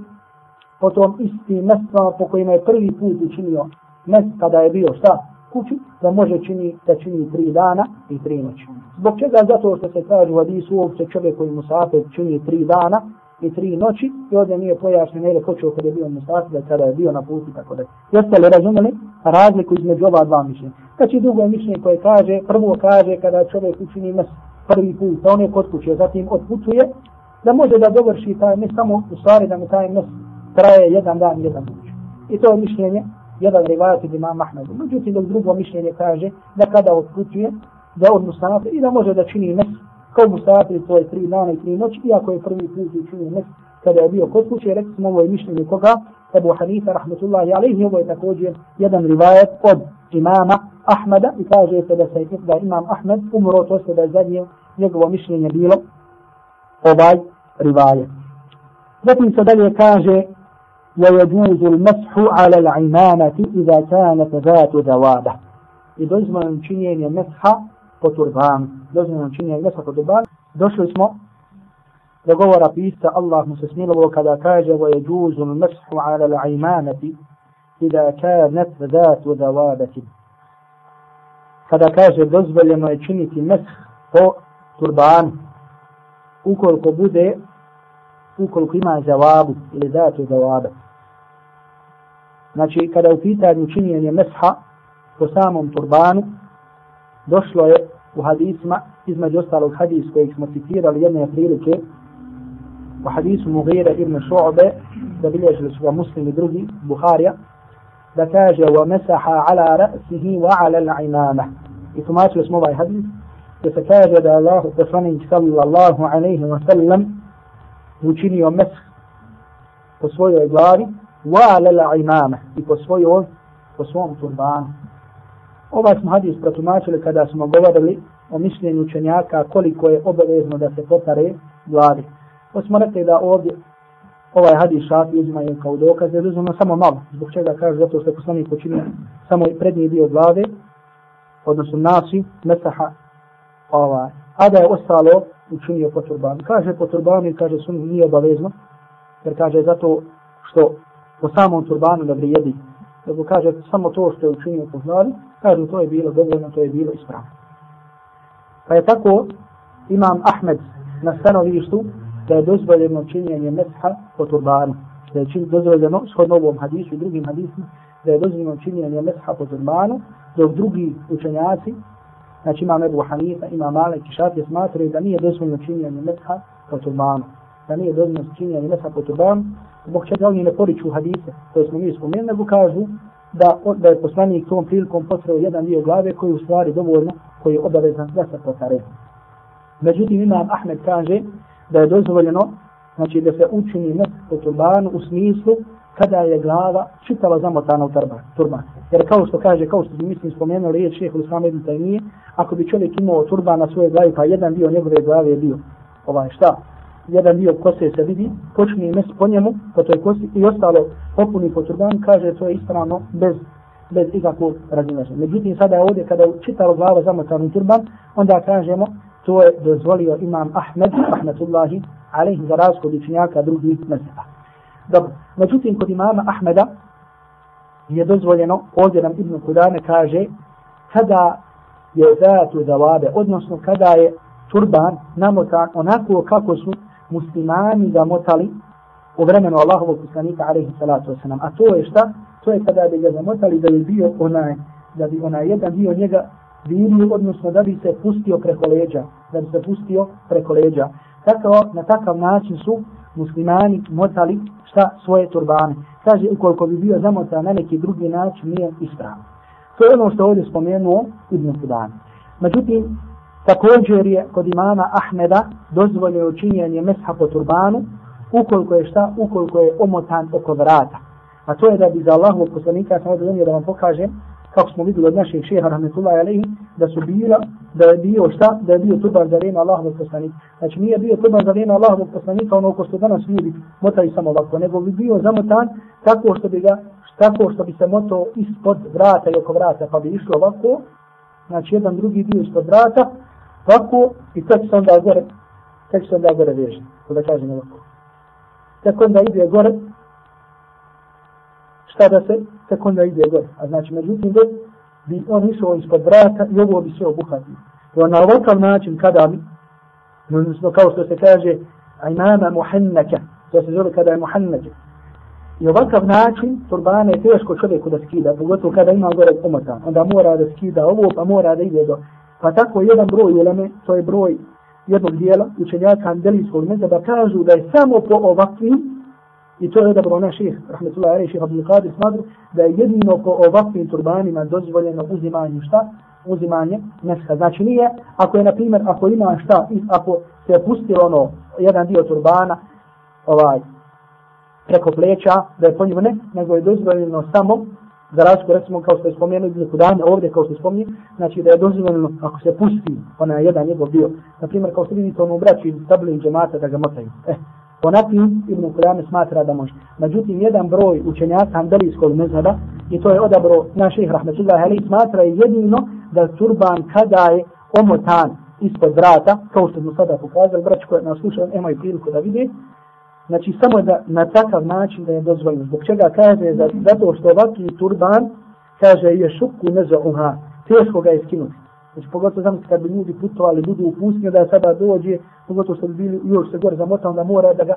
po tom istim mestvama po kojima je prvi put učinio mes kada je bio šta? kuću, da može čini, da čini tri dana i tri noći. Zbog čega? Zato što se kaže u Hadisu uopće čovjek koji musafir čini tri dana i tri noći i ovdje nije pojašnjeno ili počeo kada je bio musafir, da kada je bio na putu tako da. Jeste li razumeli razliku između ova dva mišljenja? Znači drugo mišljenje koje kaže, prvo kaže kada čovjek učini mes prvi put, da on je kod kuće, zatim odputuje, da može da dovrši taj mes samo u stvari da mu taj mes traje jedan dan, jedan noć. I to je mišljenje jedan rivajat od imama Ahmedu. Međutim, dok drugo mišljenje kaže da kada odputuje, da od musafir i da može da čini mes kao musafir je tri dana i tri noći, iako je prvi put čini mes kada je bio kod kuće, rekli smo ovo je mišljenje koga, Ebu Hanifa, rahmatullahi alaihi, ovo je također jedan rivajat od imama Ahmeda i kaže se da se da imam Ahmed umro, to se da je zadnje njegovo mišljenje bilo ovaj rivajat. Zatim se dalje kaže ويجوز المسح على العمامة إذا كانت ذات ذوابة i dozvoljeno činjenje mesha po turbanu. Dozvoljeno činjenje mesha po turbanu. Došli smo do govora pisa Allah mu se smilovo kada kaže وَيَجُوزُ الْمَسْحُ عَلَى الْعِمَانَةِ إِذَا كَانَتْ ذَاتُ ذَوَابَةِ Kada kaže dozvoljeno je činiti mesh po turbanu ukoliko bude ukoliko ima zavabu ili datu zavabe. Znači, kada u pitanju činjenje mesha po samom turbanu, došlo je u hadisma, između ostalog hadis kojeg smo citirali jedne prilike, u hadisu Mughira ibn Šu'be, da bilježili su ga muslim i drugi, Buharija, da kaže wa mesaha ala ra'sihi wa ala l'imama. I tumačili smo ovaj hadis, da se kaže da Allah poslanik sallallahu alaihi wa sallam učinio mesh po svojoj glavi wa ala l'imama i po svojoj po svom turbanu. Ovaj smo hadis protumačili kada smo govorili o mišljenju učenjaka koliko je obavezno da se potare glavi. Pa smo rekli da ovdje ovaj hadis šafi uzimaju kao dokaz, jer uzmano samo malo. Zbog čega kaže, zato što je poslanik učinio samo prednji dio glave, odnosno nasi, mesaha, ovaj, a da je ostalo učinio po turbanu. Kaže po turbanu i kaže sun nije obavezno, jer kaže zato što po samom turbanu da vrijedi. Nego kaže samo to što je učinio po glavi, kaže to je bilo dovoljno, to je bilo ispravno. Pa je tako imam Ahmed na stanovištu da je dozvoljeno činjenje mesha po turbanu. Da je čin, dozvoljeno, shodno ovom hadisu i drugim hadisima, da je dozvoljeno činjenje mesha po turbanu, dok drugi učenjaci, znači imam Ebu Hanifa, imam Malik i Šafije smatraju da nije dozvoljno činjenje metha po turbanu. Da nije dozvoljno činjenje metha po turbanu, zbog čega oni ne poriču hadise, koje smo mi spomenuli, nego kažu da, da je poslanik tom prilikom potreo jedan dio glave koji u stvari dovoljno, koji je obavezan da se potare. Međutim, imam Ahmed kaže da je dozvoljeno znači da se učini mes po turbanu u smislu kada je glava čitava zamotana u turban. Jer kao što kaže, kao što bi mislim spomenuo riječ šehe Hussama ibn Taymiye, ako bi čovjek imao turban na svojoj glavi, pa jedan dio njegove glave je bio ovaj šta, jedan dio kose se vidi, počne mes po njemu, po toj kosi i ostalo popuni po turban, kaže to je ispravno bez bez ikakvog razilaženja. Međutim, sada je ovdje, kada je čitala glava zamotana u turban, onda kažemo, to je dozvolio imam Ahmed, Ahmedullahi, alaihi za razkod od učenjaka drugih mezheba. Dobro, međutim, kod imama Ahmeda je dozvoljeno, ovdje nam Ibn Kudane kaže, kada je zatu zavabe, odnosno kada je turban namotan onako kako su muslimani ga motali u vremenu Allahovog poslanika, alaihi salatu wasalam. A to je šta? To je kada bi ga zamotali da bi bio onaj, da bi onaj jedan dio njega virio, odnosno da bi se pustio preko leđa, da bi se pustio preko leđa. Tako, na takav način su muslimani motali šta svoje turbane. Kaže, ukoliko bi bio zamotan na neki drugi način, nije ispravno. To je ono što ovdje spomenuo Ibn Sudan. Međutim, također je kod imama Ahmeda dozvoljeno činjenje mesha po turbanu, ukoliko je šta, ukoliko je omotan oko vrata. A to je da bi za Allahovog poslanika, samo da da vam pokažem, kako smo vidjeli od naših šeha rahmetullahi alaihi, da su bila, da je bio šta, da je bio turban za vrijeme Allahovog poslanika. Znači nije bio turban za vrijeme Allahovog poslanika ono ko što danas ljudi motaju samo ovako, nego bi bio zamotan tako što bi ga, tako što bi se moto ispod vrata i oko vrata, pa bi išlo ovako, znači jedan drugi dio ispod vrata, ovako i tek se onda gore, tek se onda gore veže, da kažem ovako. Tek onda ide gore, šta da se tek onda ide gore. A znači, međutim, dok bi on išao ispod vrata i ovo bi sve obuhvatio. To na ovakav način, kada bi, odnosno kao što se kaže, imama muhennaka, to se zove kada je muhennaka. I ovakav način turbane je teško čovjeku da skida, pogotovo kada ima gore umotan. Onda mora da skida ovo, pa mora da ide do... Pa tako jedan broj uleme, to je broj jednog dijela učenjaka Andelijskog mezeba, kažu da je samo po ovakvim I to je dobro naš ših, rahmetullahi alaih, ših Abdul Qadir smadru, da je jedino po ovakvim turbanima dozvoljeno uzimanje šta? Uzimanje meska. Znači nije, ako je, na primjer, ako ima šta, ako se je pustilo ono, jedan dio turbana, ovaj, preko pleća, da je po njemu ne, nego je dozvoljeno samo, za razliku, recimo, kao što je spomenuo, za kudanje ovdje, kao što je spomenuo, znači da je dozvoljeno, ako se pusti onaj jedan njegov dio, na primjer, kao što vidite ono u braći iz tabli džemata da ga motaju. Eh, Ponatim Ibn Kudame smatra da može. Međutim, jedan broj učenjaka Hanbelijskog mezheba, i to je odabro naših rahmetullahi ali smatra jedino da turban kada je omotan ispod vrata, kao što smo sada pokazali, braći koji nas slušaju, imaju priliku da vidi, znači samo da na takav način da je dozvoljeno. Zbog čega kaže, zato što ovakvi turban, kaže, je šuku nezo uha, teško ga je skinuti. Znači, pogotovo znam kad bi ljudi putovali, budu u pustinju, da sada dođe, pogotovo što bi bili još se gore zamotao, da mora da ga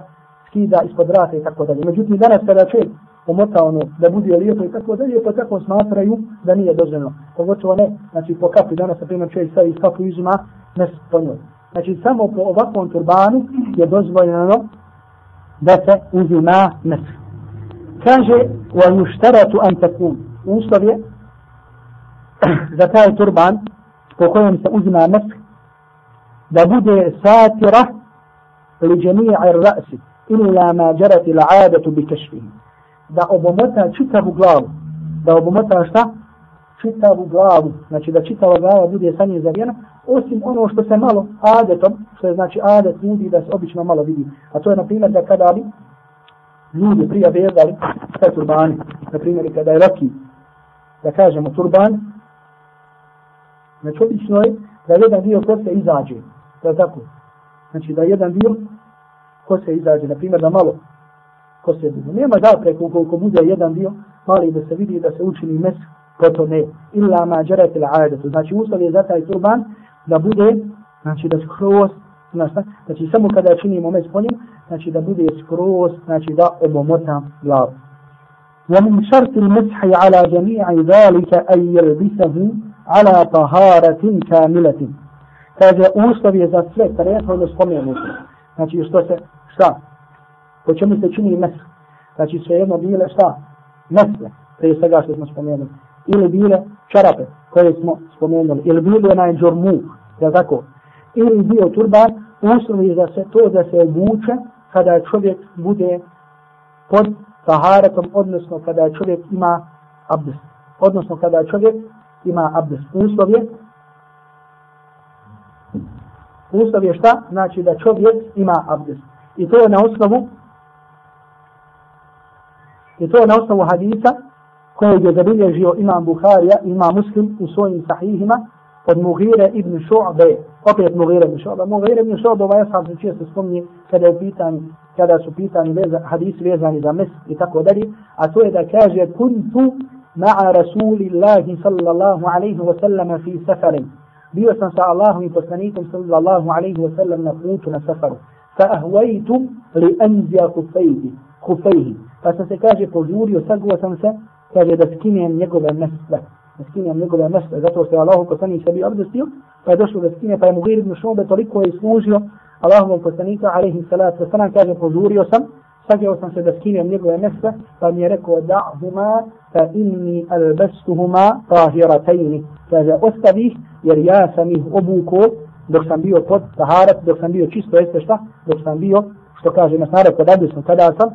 skida ispod vrata i tako dalje. Međutim, danas kada čovjek pomota ono, da bude lijepo i tako dalje, pa tako smatraju da nije dozvoljeno. Pogotovo ne, znači po kapi danas, na primjer, čovjek stavi kapu izuma, ne po njoj. Znači, samo po ovakvom turbanu je dozvoljeno da se uzima mes. Kaže, wa yushtaratu an takun. Uslov je za taj turban po kojem se uzima mes da bude satira li džemi'a rasi illa ma jarati l'adatu bi kešfihi. Da obomota čitavu glavu. Da obomota šta? Čitavu glavu. Znači da čitava glava bude sa nje zavijena. Osim ono što se malo adetom, što je znači adet ljudi da se obično malo vidi. A to je na primjer da kada bi ljudi prije vezali sa turbani. Na primjer kada je roki, da kažemo turban, znači obično je da jedan dio kose izađe. To je tako. Znači da jedan dio kose izađe. Na primjer da malo kose bude. Nema da preko koliko bude jedan dio mali da se vidi da se učini mes potom ne. Illa ma džarete la adetu. Znači uslov je za taj turban da bude, znači da skroz, znači samo kada činimo mes po njim, znači da bude skroz, znači da obomota glavu. ومن شرط المسح على جميع ذلك أن يلبسه ala taharatin kamilatin. Kaže, uslov je za sve prethodno spomenuto. Znači, što se, šta? Po čemu se čini mes? Znači, sve jedno bile, šta? Mesle, prije svega što smo spomenuli. Ili bile čarape, koje smo spomenuli. Ili bile onaj džormu, je tako? Ili bio turban, uslov je za sve to da se obuče kada čovjek bude pod taharatom, odnosno kada čovjek ima abdest. Odnosno kada čovjek ima abdest. Uslov je Uslov je šta? Znači da čovjek ima abdest. I to je na osnovu i to je na osnovu hadisa kojeg je zabilježio imam Bukharija, imam Muslim u svojim sahihima od Mughire ibn Šu'be. Opet Mughire ibn Šu'be. Mughire ibn Šu'be ovaj ashab se često spomni kada, je pitan, kada su pitani veza, hadisi vezani za mes i tako dalje. A to je da kaže kuntu مع رسول الله صلى الله عليه وسلم في سفر. بيو سنسى الله وسنيكم صلى الله عليه وسلم نفوتنا سفر فأهويت لأنزي خفيه خفيه فسنسى كاجي فجوري وسقوة سنسى كاجي دسكيني أن مسكين يملك له مس ذاته في الله كثني سبي أرض السيو فدشوا مسكين في مغير من شو بطريقه يسوجيو الله من عليه الصلاة والسلام كان حضوري وسم sagao sam se da skinem njegove mesle, pa mi je rekao da'huma fa inni albastuhuma tahiratajni. Kaže, ostavi ih, jer ja sam ih obuko dok sam bio pod taharat, dok sam bio čisto, jeste šta? Dok sam bio, što kaže na stare kod abdesnu, kada sam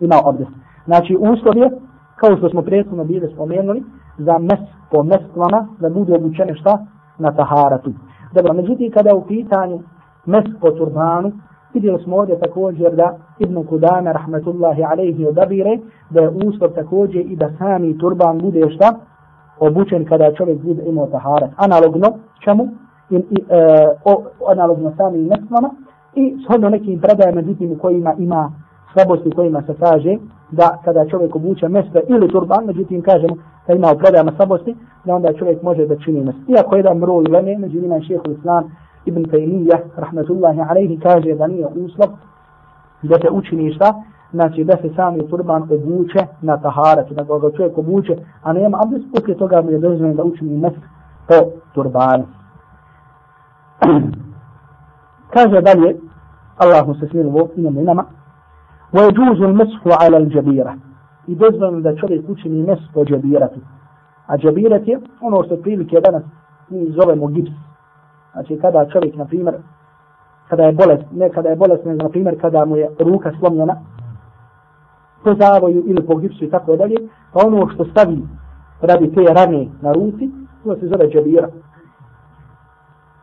imao abdest. Znači, uslov je, kao što smo prethodno bili spomenuli, za mes po mestvama da bude obučene šta? Na taharatu. Dobro, međutim, kada u pitanju mes po turbanu, vidjeli smo ovdje također da Ibn Kudame, rahmetullahi alaihi, odabire da je uslov također i da sami turban bude šta? obučen kada čovjek bude imao taharet. Analogno čemu? I, i, e, o, analogno samim mestvama i shodno nekim predajama međutim u kojima ima slabosti u kojima se kaže da kada čovjek obuče mesve ili turban, međutim kažemo da ima u predajama slabosti, da onda čovjek može da čini mjesto. Iako jedan broj lene, među njima je šehehu islam Ibn Taymiyyah, rahmatullahi alaihi, kaže da nije uslov da se učini šta, znači da se sami turban obuče na taharatu, da ga čovjek obuče, a nema abdest, poslije toga mu je dozvoljeno da učini mes po turbanu. Kaže dalje, Allah mu se smilovo imamo i nama, ويجوز المسح على الجبيرة i dozvoljeno da čovjek učini mes po džabiratu. A džabirat je ono što prilike danas mi zovemo gips. Znači kada čovjek, na primjer, kada je bolest, ne kada je bolest, ne na primjer kada mu je ruka slomljena, po zavoju ili po gipsu i tako dalje, pa ono što stavi radi te rane na ruci, to se zove džabira.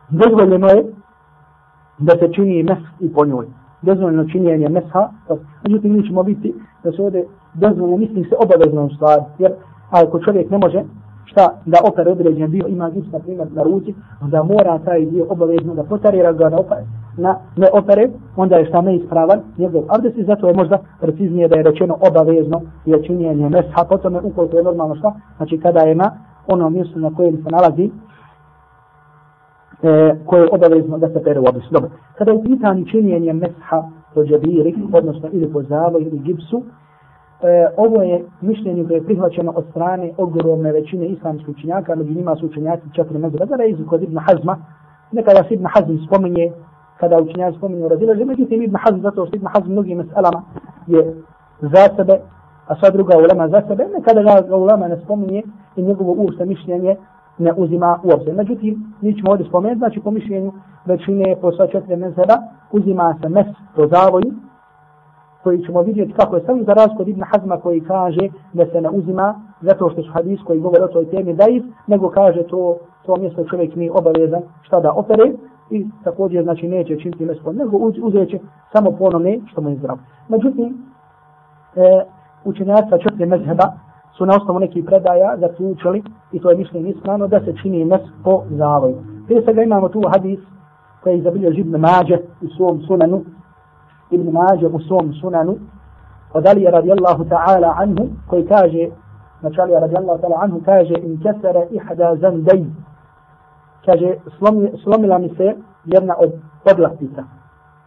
Dozvoljeno je da se čini mes i po njoj. dozvoljeno činjenje mesa, pa, međutim mi ćemo biti da se ovdje dozvoljeno mislim se obavezno stvar, jer ako čovjek ne može šta da opere određen dio, ima gips na primjer na ruci, onda mora taj dio obavezno da potarira ga na, opere, na ne opere, onda je šta neispravan njegov abdes i zato je možda preciznije da je rečeno obavezno je činjenje mesha, potom je ukoliko je normalno šta, znači kada je na ono mjesto na kojem se nalazi e, koje je obavezno da se pere u obis. Dobro. Kada je pitanje činjenje mesha po džabiri, odnosno ili po zavoj ili gipsu, e, ovo je mišljenje koje je prihvaćeno od strane ogromne većine islamskih učenjaka, među njima su učenjaci četiri mezura, da je kod Ibn Hazma, nekada se Ibn Hazm spominje, kada učenjaci spominju razilaže, međutim Ibn Hazm, zato što Ibn Hazm mnogim meselama je za sebe, a sva druga ulema za sebe, nekada ga ulema ne spominje i njegovo uopšte mišljenje ne uzima u obzir. Međutim, mi ćemo ovdje spomenuti, znači po mišljenju većine po sva četiri mezheba uzima se mes po zavoju, koji ćemo vidjeti kako je sam za razliku od Ibn Hazma koji kaže da se ne uzima zato što su hadis koji govore o toj temi daif, nego kaže to, to mjesto čovjek nije obavezan šta da opere i također znači neće činiti mjesto, nego uz, uzeće samo ponovne što mu je zdravo. Međutim, e, učenjaca četiri mezheba su na osnovu nekih predaja zaključili, i to je mišljenje ispravno, da se čini mes po zavoju. Prije svega imamo tu hadis koji je izabilio Ibn Mađe u svom sunanu, Ibn Mađe u svom sunanu, od Alija radijallahu ta'ala anhu, koji kaže, znači Alija radijallahu ta'ala anhu, kaže, in kesara ihda zandaj, kaže, slomi, slomila mi se jedna od podlaktica.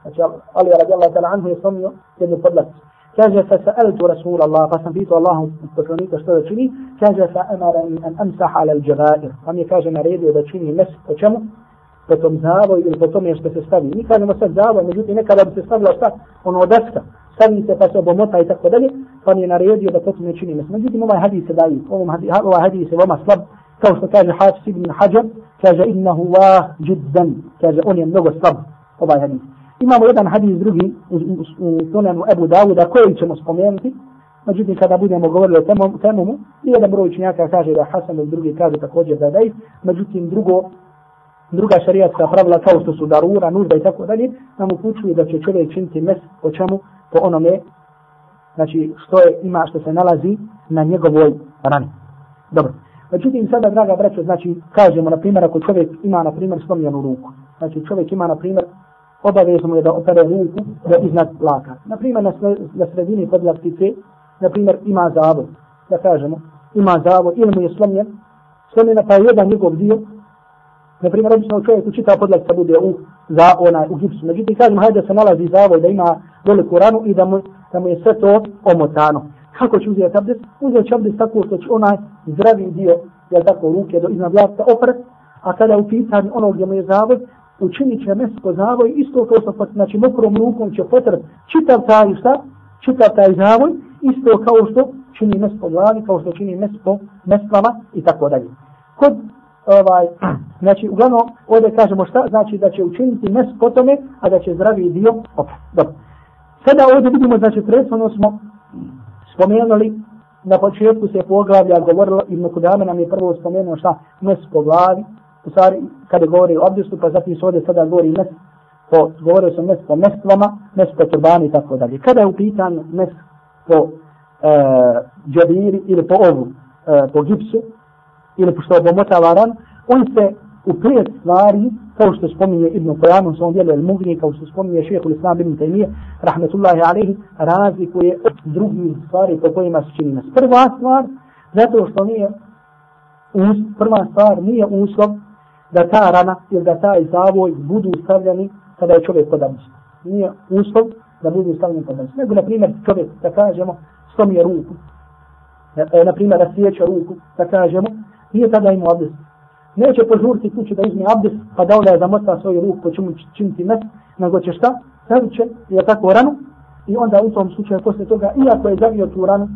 Znači Alija radijallahu ta'ala anhu je slomio jednu podlakticu. kaže fa sa'altu rasul Allah fa sam pitao Allahu poslanika što da čini kaže fa amara an amsah ala al-jaba'ir pa potom po tom zavoj ili po tome što se stavi. Mi kažemo sad zavoj međutim nekada bi se stavila šta? Ono deska stavi se pa se obomota i tako dalje pa mi je naredio da potom ne čini međutim ovaj hadis se daje ovaj hadis je veoma slab. Kao što kaže Hafiz ibn Hajar kaže innahu wa jiddan kaže on je mnogo slab ovaj hadis. Imamo jedan hadis drugi u sunanu Ebu Dawuda koji ćemo spomenuti. Međutim, kada budemo govorili o temom, temomu, jedan broj učenjaka kaže da Hasan, drugi kaže također da daj. Međutim, drugo, druga šarijatska pravila kao što su darura, nužda i tako dalje, nam upućuju da će čovjek činiti mes po čemu, po onome, znači što je, ima što se nalazi na njegovoj rani. Dobro. Međutim, sada, draga braćo, znači, kažemo, na primjer, ako čovjek ima, na primjer, slomljenu ruku. Znači, čovjek ima, na primjer, obavezno je da opere ruku da iznad laka. Naprimjer, na, na sredini podlaktice, naprimjer, ima zavod, da kažemo, ima zavod ili mu je slomljen, slomljena pa je jedan njegov dio, naprimjer, obično čovjek u čitav podlaktica bude u, za onaj, u gipsu. Međutim, kažemo, hajde da se nalazi zavoj, da ima veliku ranu i da mu, da mu je sve to omotano. Kako će uzeti abdest? Uzeti će abdest tako što će onaj zdravi dio, jel tako, ruke do iznad vlasta opret, a kada u pitanju ono gdje mu je zavoj, učinit će mesko zavoj, isto kao što znači mokrom rukom će potret čitav taj šta, čitav taj zavoj, isto kao što čini mes po glavi, kao što čini mes po i tako dalje. Kod ovaj, znači uglavnom ovdje kažemo šta, znači da će učiniti mes po tome, a da će zdravi dio opet. Dobro. Sada ovdje vidimo, znači predstavno smo spomenuli na početku se poglavlja govorilo Ibn Kudame nam je prvo spomenuo šta mes po glavi, u stvari kada govori o abdestu, pa zatim se ovdje sada govori mes, po, govorio sam mes po mestvama, mes po turbani i tako dalje. Kada je u pitanju mes po e, džabiri ili po ovu, e, po gipsu, ili pošto je obomotava ran, on se u pet stvari, kao što spominje Ibn Qajam u svom dijelu El-Mugni, kao što spominje šehehu l-Islam ibn Taymiye, rahmetullahi alaihi, razlikuje od drugih stvari po kojima se čini nas. Prva stvar, zato što nije, us, prva stvar nije uslov da ta rana ili da taj zavoj budu stavljeni kada je čovjek kod abdesta. Nije uslov da budu stavljeni kod abdesta. Nego, na primjer, čovjek, da kažemo, slomije ruku, e, na primjer, rasjeća ruku, da kažemo, nije tada imao abdest. Neće požuriti kući da izmi abdest, pa da onda je zamota svoju ruku, po čemu činiti mes, nego će šta? Stavit će, je tako, ranu, i onda u tom slučaju, posle toga, iako je zavio tu ranu,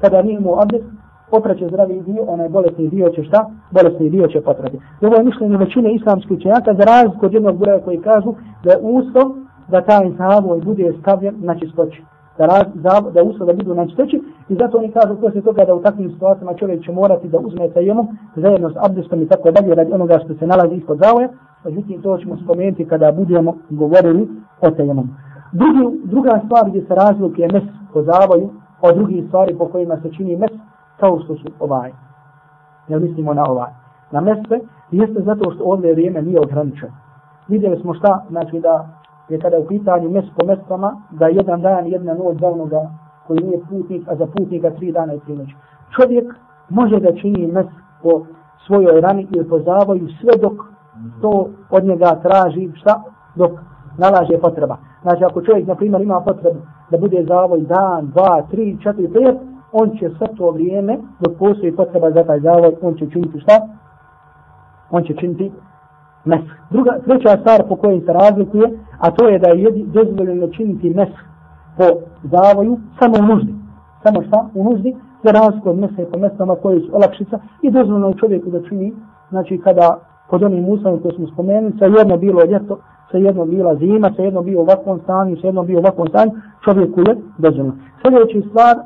kada nije imao abdest, potraće zdravi dio, onaj bolesni dio će šta? Bolesni dio će potrati. I ovo je mišljenje većine islamskih učenjaka za razliku od jednog broja koji kažu da je uslov da taj zavoj bude stavljen na čistoću. Da, raz, da, da je da budu na i zato oni kažu poslije toga da u takvim situacijama čovjek će morati da uzme tajemom zajedno s abdestom i tako dalje radi onoga što se nalazi ispod zavoja. Međutim, to ćemo spomenuti kada budemo govorili o tajemom. Drugi, druga stvar gdje se razlikuje mes po zavoju od drugih stvari po kojima se čini mes, kao što su ovaj. Ne mislimo na ovaj. Na mese jeste zato što ovdje vrijeme nije ograničeno. Vidjeli smo šta, znači da je kada u pitanju mes po mesama, da jedan dan, jedna noć za onoga koji nije putnik, a za putnika tri dana i tri noći. Čovjek može da čini mes po svojoj rani ili po zavoju sve dok to od njega traži šta dok nalaže potreba. Znači ako čovjek na primjer ima potrebu da bude zavoj dan, dva, tri, četiri, pet, on će sve to vrijeme dok postoji potreba za taj zavoj, on će činiti šta? On će činiti mes. Druga, treća stvar po kojoj se razlikuje, a to je da je dozvoljeno činiti mes po zavoju samo u nuždi. Samo šta? U nuždi, za razliku od mesa i po mesama koje su olakšica i dozvoljeno čovjeku da čini, znači kada pod onim uslovima koje smo spomenuli, sa jedno bilo ljeto, sa jedno bila zima, sa jedno bio u ovakvom stanju, sa jedno bio u ovakvom stanju, čovjeku je dozvoljeno. Sljedeći stvar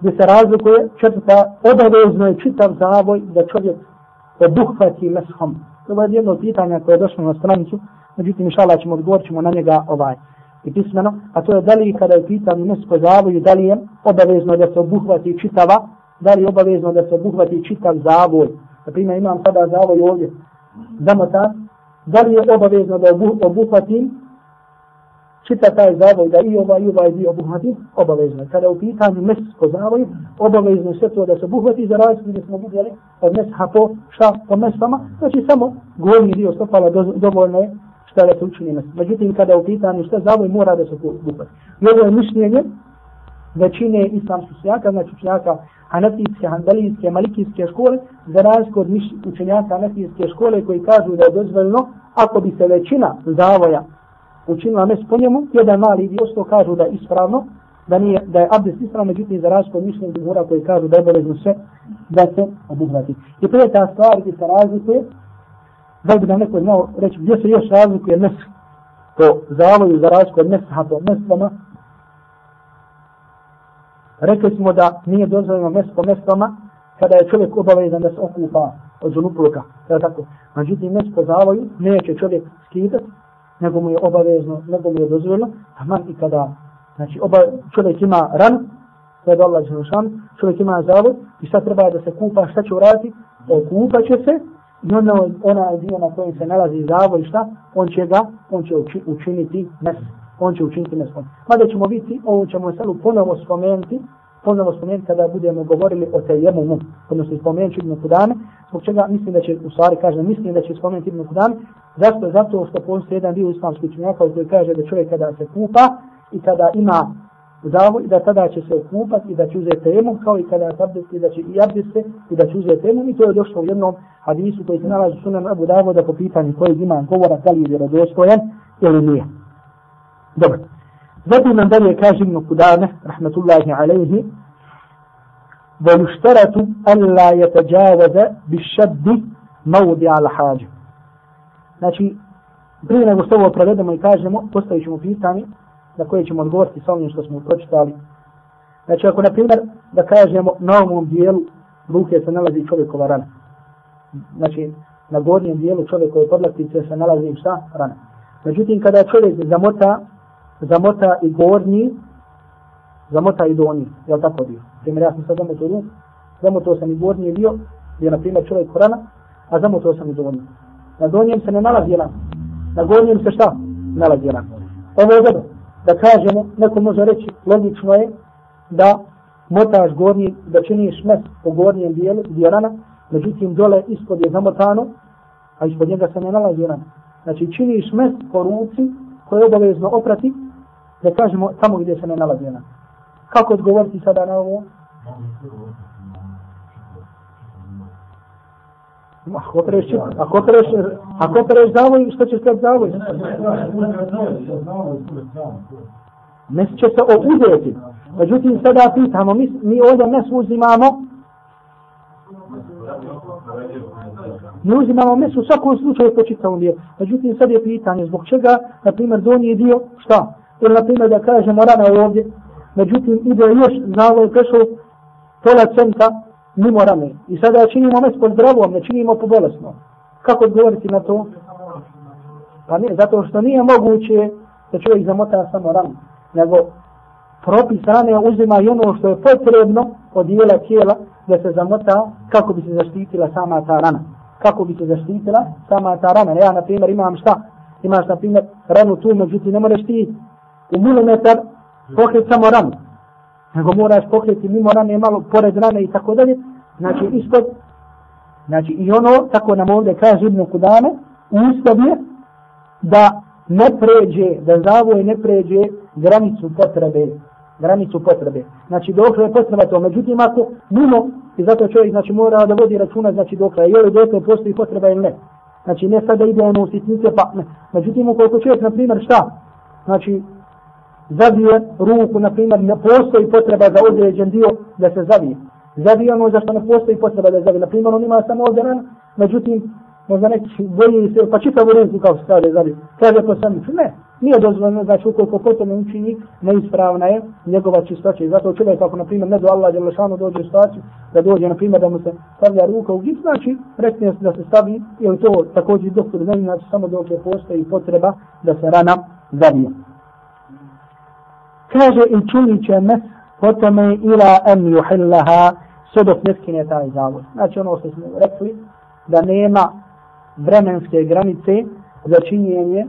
gdje se razlikuje, četvrta, obavezno je čitav zavoj da čovjek obuhvati meshom. Ovo je jedno pitanje koje je došlo na stranicu, međutim, inšala ćemo odgovorit ćemo na njega ovaj i pismeno, a to je da li kada je pitanje mesko zavoju, da li je obavezno da se obuhvati čitava, da li je obavezno da se obuhvati čitav zavoj. Na primjer, imam sada zavoj ovdje, zamota, da li je obavezno da obuhvatim čita taj zavoj da i ovaj i ovaj dio obuhvati, obavezno. Kada u pitanju mesko zavoj, obavezno sve to da se obuhvati za razliku gdje smo vidjeli od mesha po šta po mesama, znači samo gornji dio stopala do, dovoljno je šta da se učini mes. Međutim, kada u pitanju šta zavoj mora da se obuhvati. I ovo je mišljenje većine islamskih učenjaka, znači učenjaka hanefijske, hanbelijske, malikijske škole, za razliku od učenjaka hanefijske škole koji kažu da je dozvoljno, ako bi se većina zavoja učinila mes po njemu, jedan mali dio što kažu da je ispravno, da, nije, da je abdest ispravno, međutim za razliku mišljenja koji kažu da je obavezno sve da se obuhvati. I to je ta stvar gdje se razlikuje, da bi nam neko znao reći gdje se još razlikuje mes po zavoju za razliku od mesa po mestvama, Rekli smo da nije dozvoljeno mes po mestvama kada je čovjek obavezan da se okupa od zunupluka. Kada tako. Međutim, mes po zavoju neće čovjek skidati, nego mu je obavezno, nego mu je dozvoljeno, a man i kada znači, oba, čovjek ima ran, to je do Allah čovjek ima zavod i sad treba da se kupa, šta će uraditi? Okupat će se i onda ona dio na kojem se nalazi zavod i šta, on će ga, on će učiniti mes on će učiniti meskom. Mada ćemo vidjeti, ovo ćemo sad ponovo spomenuti, ponovo spomenuti kada budemo govorili o tejemumu, odnosno spomenuti Ibn Kudame, zbog čega mislim da će, u stvari kažem, mislim da će spomenuti Ibn Kudame, zašto? Zato što postoji jedan dio islamskih činjaka koji kaže da čovjek kada se kupa i kada ima zavoj, da tada će se okupati i da će uzeti temu, kao i kada sabdesti, da će i abdeste i da će uzeti temu. I to je došlo u jednom hadisu koji se nalazi sunan Abu Davoda po pitanju kojeg ima govora da li je vjerodostojan ili nije. Dobro. Zatim nam dalje kaže Ibn Kudame, rahmatullahi alaihi, ويشترط ألا يتجاوز بالشد موضع الحاجة. Znači, prije nego što ovo provedemo i kažemo, postavit ćemo pitanje na koje ćemo odgovoriti sa onim što smo pročitali. Znači, ako na primjer da kažemo na ovom dijelu ruke se nalazi čovjekova rana. Znači, na gornjem dijelu čovjekove podlaktice se nalazi šta? Rana. Međutim, kada čovjek zamota zamota i gornji, zamota i donji, je li tako bio? Primjer, ja sam sad zamotao ruk, zamotao sam i gornji dio, gdje je na primjer čovjek korana, a zamotao sam i donji. Na donjem se ne nalazi jedan, na gornjem se šta? Nalazi jedan. Ovo je dobro, da kažemo, neko može reći, logično je da motaš gornji, da činiš mes po gornjem dijelu, gdje rana, međutim dole ispod je zamotano, a ispod njega se ne nalazi rana. Znači činiš mes po ruci koje je obavezno oprati, da kažemo tamo gdje se ne nalazi ona. Kako odgovoriti sada na ovo? Ako opereš, ako opereš, ako pereš zavoj, što će sve zavoj? Mes će se uzeti. Međutim, sada pitamo, mi, mi ovdje mes uzimamo, mi uzimamo mes u svakom slučaju po čitavom dijelu. Međutim, sad je pitanje, zbog čega, na primjer, donji dio, šta? Ili na primjer da kažemo rana ovdje, međutim ide još znalo je prešlo pola centa mimo rame. I sada činimo mes po zdravom, ne činimo po bolesnom. Kako odgovoriti na to? Pa ne, zato što nije moguće da čovjek zamota samo ranu, nego propis rane uzima i ono što je potrebno od dijela tijela da se zamota kako bi se zaštitila sama ta rana. Kako bi se zaštitila sama ta rana. Ja, na primjer, imam šta? Imaš, na primjer, ranu tu, međutim, ne možeš ti u milimetar pokrit samo ranu. Nego moraš pokriti mimo rane, malo pored rane i tako dalje. Znači, ispod, znači, i ono, tako nam ovdje kaže Ibn Kudane, ustav je da ne pređe, da zavoj ne pređe granicu potrebe granicu potrebe. Znači dok je potreba to. Međutim ako mimo i zato čovjek znači mora da vodi računa znači dok je je li dokle postoji potreba ili ne. Znači ne sada ide ono u sitnice pa ne. Međutim ukoliko čovjek na primjer šta? Znači zavije ruku na primjer ne postoji potreba za određen dio da se zavije. Zavije ono zašto ne postoji potreba da se zabije. Na primjer on ima samo ovdje međutim možda neki boji se, pa čitavu ruku kao se kaže zabije. Kaže to sam ne. Nije dozvoljeno, znači ukoliko potom učini, neispravna je njegova čistoća. I zato čovjek ako, na primjer, ne do Allah je lešano dođe u situaciju, da dođe, na primjer, da mu se stavlja ruka u gip, znači, rekne se da se stavi, ili to također doktor ne znači samo dok je postoji potreba da se rana zavije. Kaže i čuni će mes, potome ila en juhillaha, sve dok ne skine taj zavod. Znači ono što smo rekli, da nema vremenske granice za činjenje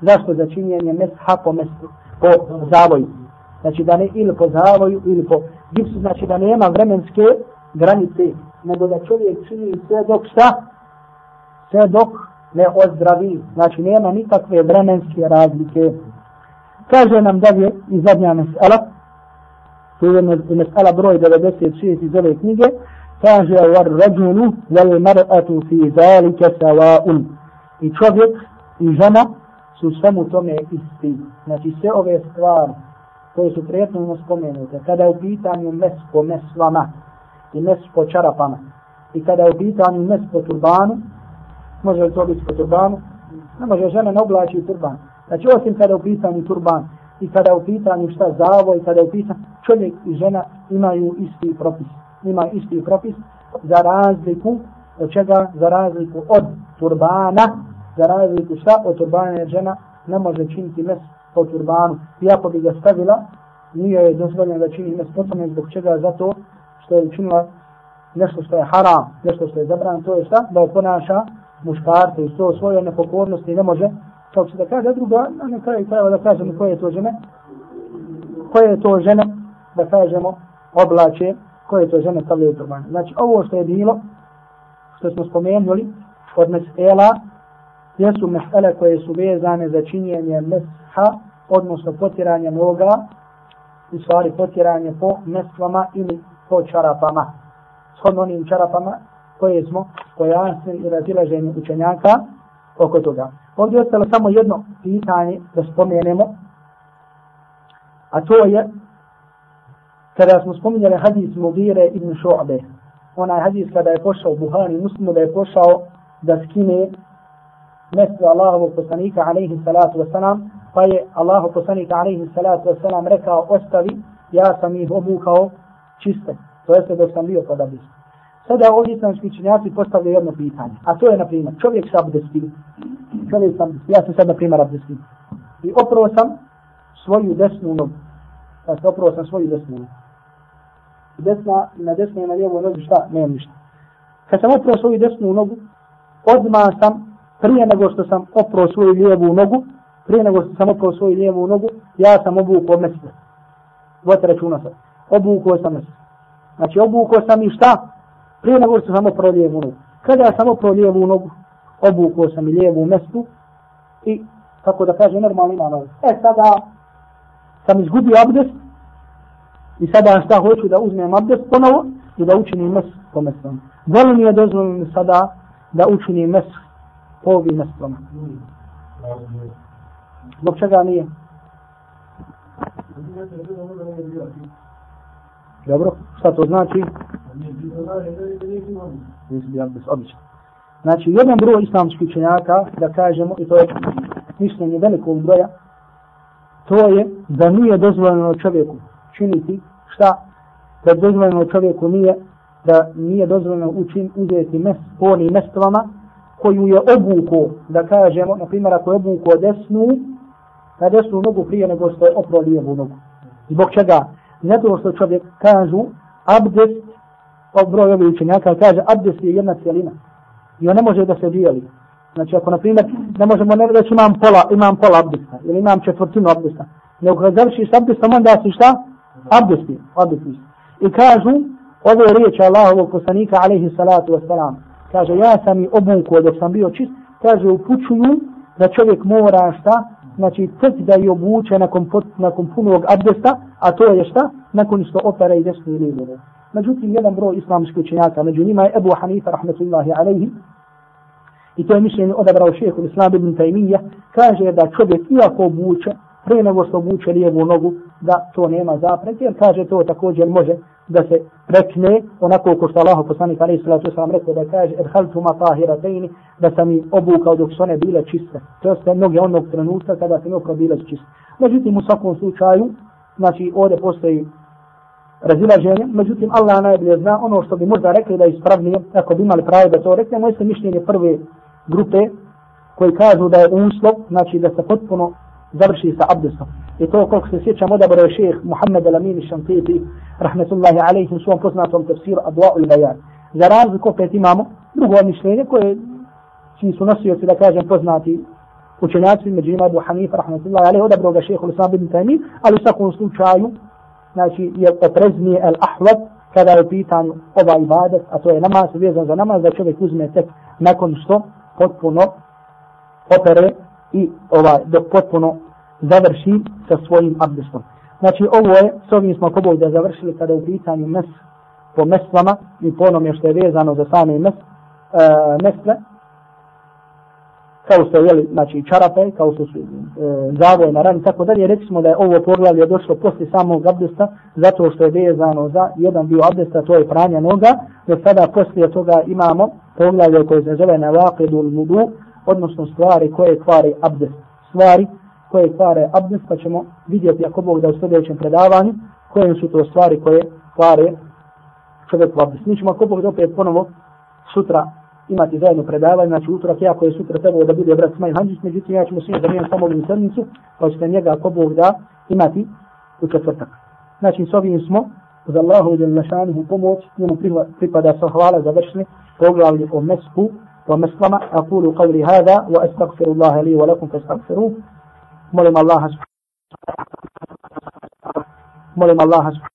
zašto za činjenje mesha po mestu, po zavoju. Znači da ne ili po zavoju ili po gipsu, znači da nema vremenske granice, nego da čovjek čini sve dok šta? Sve dok ne ozdravi. Znači nema nikakve vremenske razlike. Kaže nam dalje i zadnja mesela, to je mesela broj 96 iz ove knjige, kaže var rađunu wal mar'atu fi zalike sawa'un. I čovjek i žena su svemu tome isti. Znači sve ove stvari koje su prijetno spomenute, kada je u pitanju mes po meslama i mes po čarapama i kada je u pitanju mes po turbanu, može li to biti po turbanu? Ne može žena ne oblači turban. Znači osim kada je u pitanju turban i kada je u pitanju šta zavo i kada je u pitanju čovjek i žena imaju isti propis. Imaju isti propis za razliku od čega? Za razliku od turbana za razliku šta od turbana jer žena ne može činiti mes po turbanu. Iako bi ga stavila, nije je dozvoljeno da čini mes po tome zbog čega zato što je učinila nešto što je haram, nešto što je zabran, to je šta? Da oponaša muškarce i to svoje nepokornosti ne može, kao što da kaže druga, a na kraju krajeva da kažemo koje je to žene, koje je to žene, da kažemo, oblače, koje je to žene stavljaju turban. Znači, ovo što je bilo, što smo spomenuli, od mesela, jesu mesele koje su vezane za činjenje mesha, odnosno potiranje noga, u stvari potiranje po mestvama ili po čarapama. Shodno onim čarapama koje smo pojasnili i razilaženje učenjaka oko toga. Ovdje je ostalo samo jedno pitanje da spomenemo, a to je kada smo spominjali hadis Mugire ibn Šu'be, onaj hadis kada je pošao Buhari muslimu da je pošao da skine mjestu Allahovog poslanika alaihi salatu wasalam, pa je Allahov poslanika alaihi salatu wasalam rekao ostavi, ja sam ih obukao čiste, to jeste dok sam bio pod abdestom. Sada ovdje islamski činjaci postavljaju jedno pitanje, a to je na primjer, čovjek sa abdestim, čovjek sam, ja sam sad na primjer abdestim, i oprao sam svoju desnu nogu, znači oprao sam svoju desnu nogu. Desna, na desnoj i na lijevu nogu šta? Nemam ništa. Kad sam oprao svoju desnu nogu, odmah sam prije nego što sam oprao svoju lijevu nogu, prije nego što sam oprao svoju lijevu nogu, ja sam obukao mjesec. Vojte računa sad. Obukao sam mjesec. Znači obukao sam i šta? Prije nego što sam oprao lijevu nogu. Kada sam oprao lijevu nogu, obukao sam i lijevu mjestu i, kako da kaže, normalno ima nogu. E sada sam izgubio abdest i sada šta hoću da uzmem abdest ponovo i da učinim mes po mjestom. Voli mi je dozvoljeno sada da učinim mes po ovim mestama. Zbog čega nije? Dobro, šta to znači? Znači, jedan broj islamskih učenjaka, da kažemo, i to je mišljenje velikog broja, to je da nije dozvoljeno čovjeku činiti šta, da dozvoljeno čovjeku nije, da nije dozvoljeno učin, uzeti mest po onim mestovama, koju je obuko, da kažemo, na primjer, ako je obuko desnu, na desnu nogu prije nego što je opro lijevu nogu. Zbog čega? Zato što čovjek kažu abdest, pa broj ovih učenjaka kaže abdest je jedna cijelina. I on ne može da se dijeli. Znači ako na primjer ne možemo ne reći imam pola, imam pola abdesta ili imam četvrtinu abdesta. Nego kad završiš abdestom onda si šta? Abdesti. abdesti. I kažu ovo je riječ Allahovog poslanika alaihi salatu wasalam. Kaže ja sam i obuku dok sam bio čist. Kaže upućuju da čovjek mora šta? Znači tek da je obuče nakon, nakon punog abdesta, a to je šta? Nakon što opera i desnu ili lijevu. Međutim, jedan broj islamskih učenjaka, među njima je Ebu Hanifa, rahmetullahi alaihi, i to je mišljenje odabrao šehehu Islam ibn Taymiyyah, kaže da čovjek iako obuče, prije nego što obuče lijevu nogu, da to nema zapreke, jer kaže to također može da se prekne, onako ko što Allah poslanik alaihi sallatu sallam rekao da kaže erhaltu ma tahira dejni, da sam i obukao dok su one bile čiste. To je noge onog trenutka kada se njopro bile čiste. Međutim, u svakom slučaju, znači ovdje postoji razilaženje, međutim Allah najbolje zna ono što bi možda rekli da je ispravnije, ako bi imali pravo da to rekne, moje se mišljenje prve grupe koji kažu da je uslov, znači da se potpuno završi sa abdestom. I to koliko se sjećam odabro je šeheh Muhammed Al-Amin Šantiti, rahmetullahi alaihi, u svom poznatom tefsiru Adwa'u i Bajan. Za razliku opet imamo drugo mišljenje koje čiji su nosioci, da kažem, poznati učenjaci, među njima Abu Hanifa, rahmetullahi alaihi, odabro ga šeheh Al-Islam ibn Taymi, ali u svakom slučaju, znači je opreznije Al-Ahvad, kada je u pitanju ova ibadet, a to je namaz, vezan za namaz, da čovjek uzme tek nakon što potpuno opere i ovaj dok potpuno završi sa svojim abdestom. Znači ovo je, s ovim smo koboj da završili kada je u pitanju mes po meslama i po onome što je vezano za same mes, e, mesle, kao što je, znači, čarape, kao što su e, zavoje na rani, tako dalje, rekli smo da je ovo poglavlje došlo poslije samog abdesta, zato što je vezano za jedan dio abdesta, to je pranje noga, da sada poslije toga imamo poglavlje koje se zove na vaqidu mudu, odnosno stvari koje kvare abdest. Stvari koje kvare abdest, pa ćemo vidjeti ako Bog da u sljedećem predavanju, koje su to stvari koje kvare čovjek u abdest. Mi ćemo ako Bog da opet ponovo sutra imati zajedno predavanje, znači utorak ja koji je sutra trebao da bude brat Smajl Hanđić, međutim ja ćemo svima zamijeniti samo ovim sedmicu, pa ćete njega ako Bog da imati u četvrtak. Znači s ovim smo uz Allahu ili našanuhu pomoć, njemu pripada sa hvala završili poglavlje o mesku, o meslama, akulu qavli hada, wa astagfiru Allahe li wa lakum fastagfiru. Molim Allah, molim subhanahu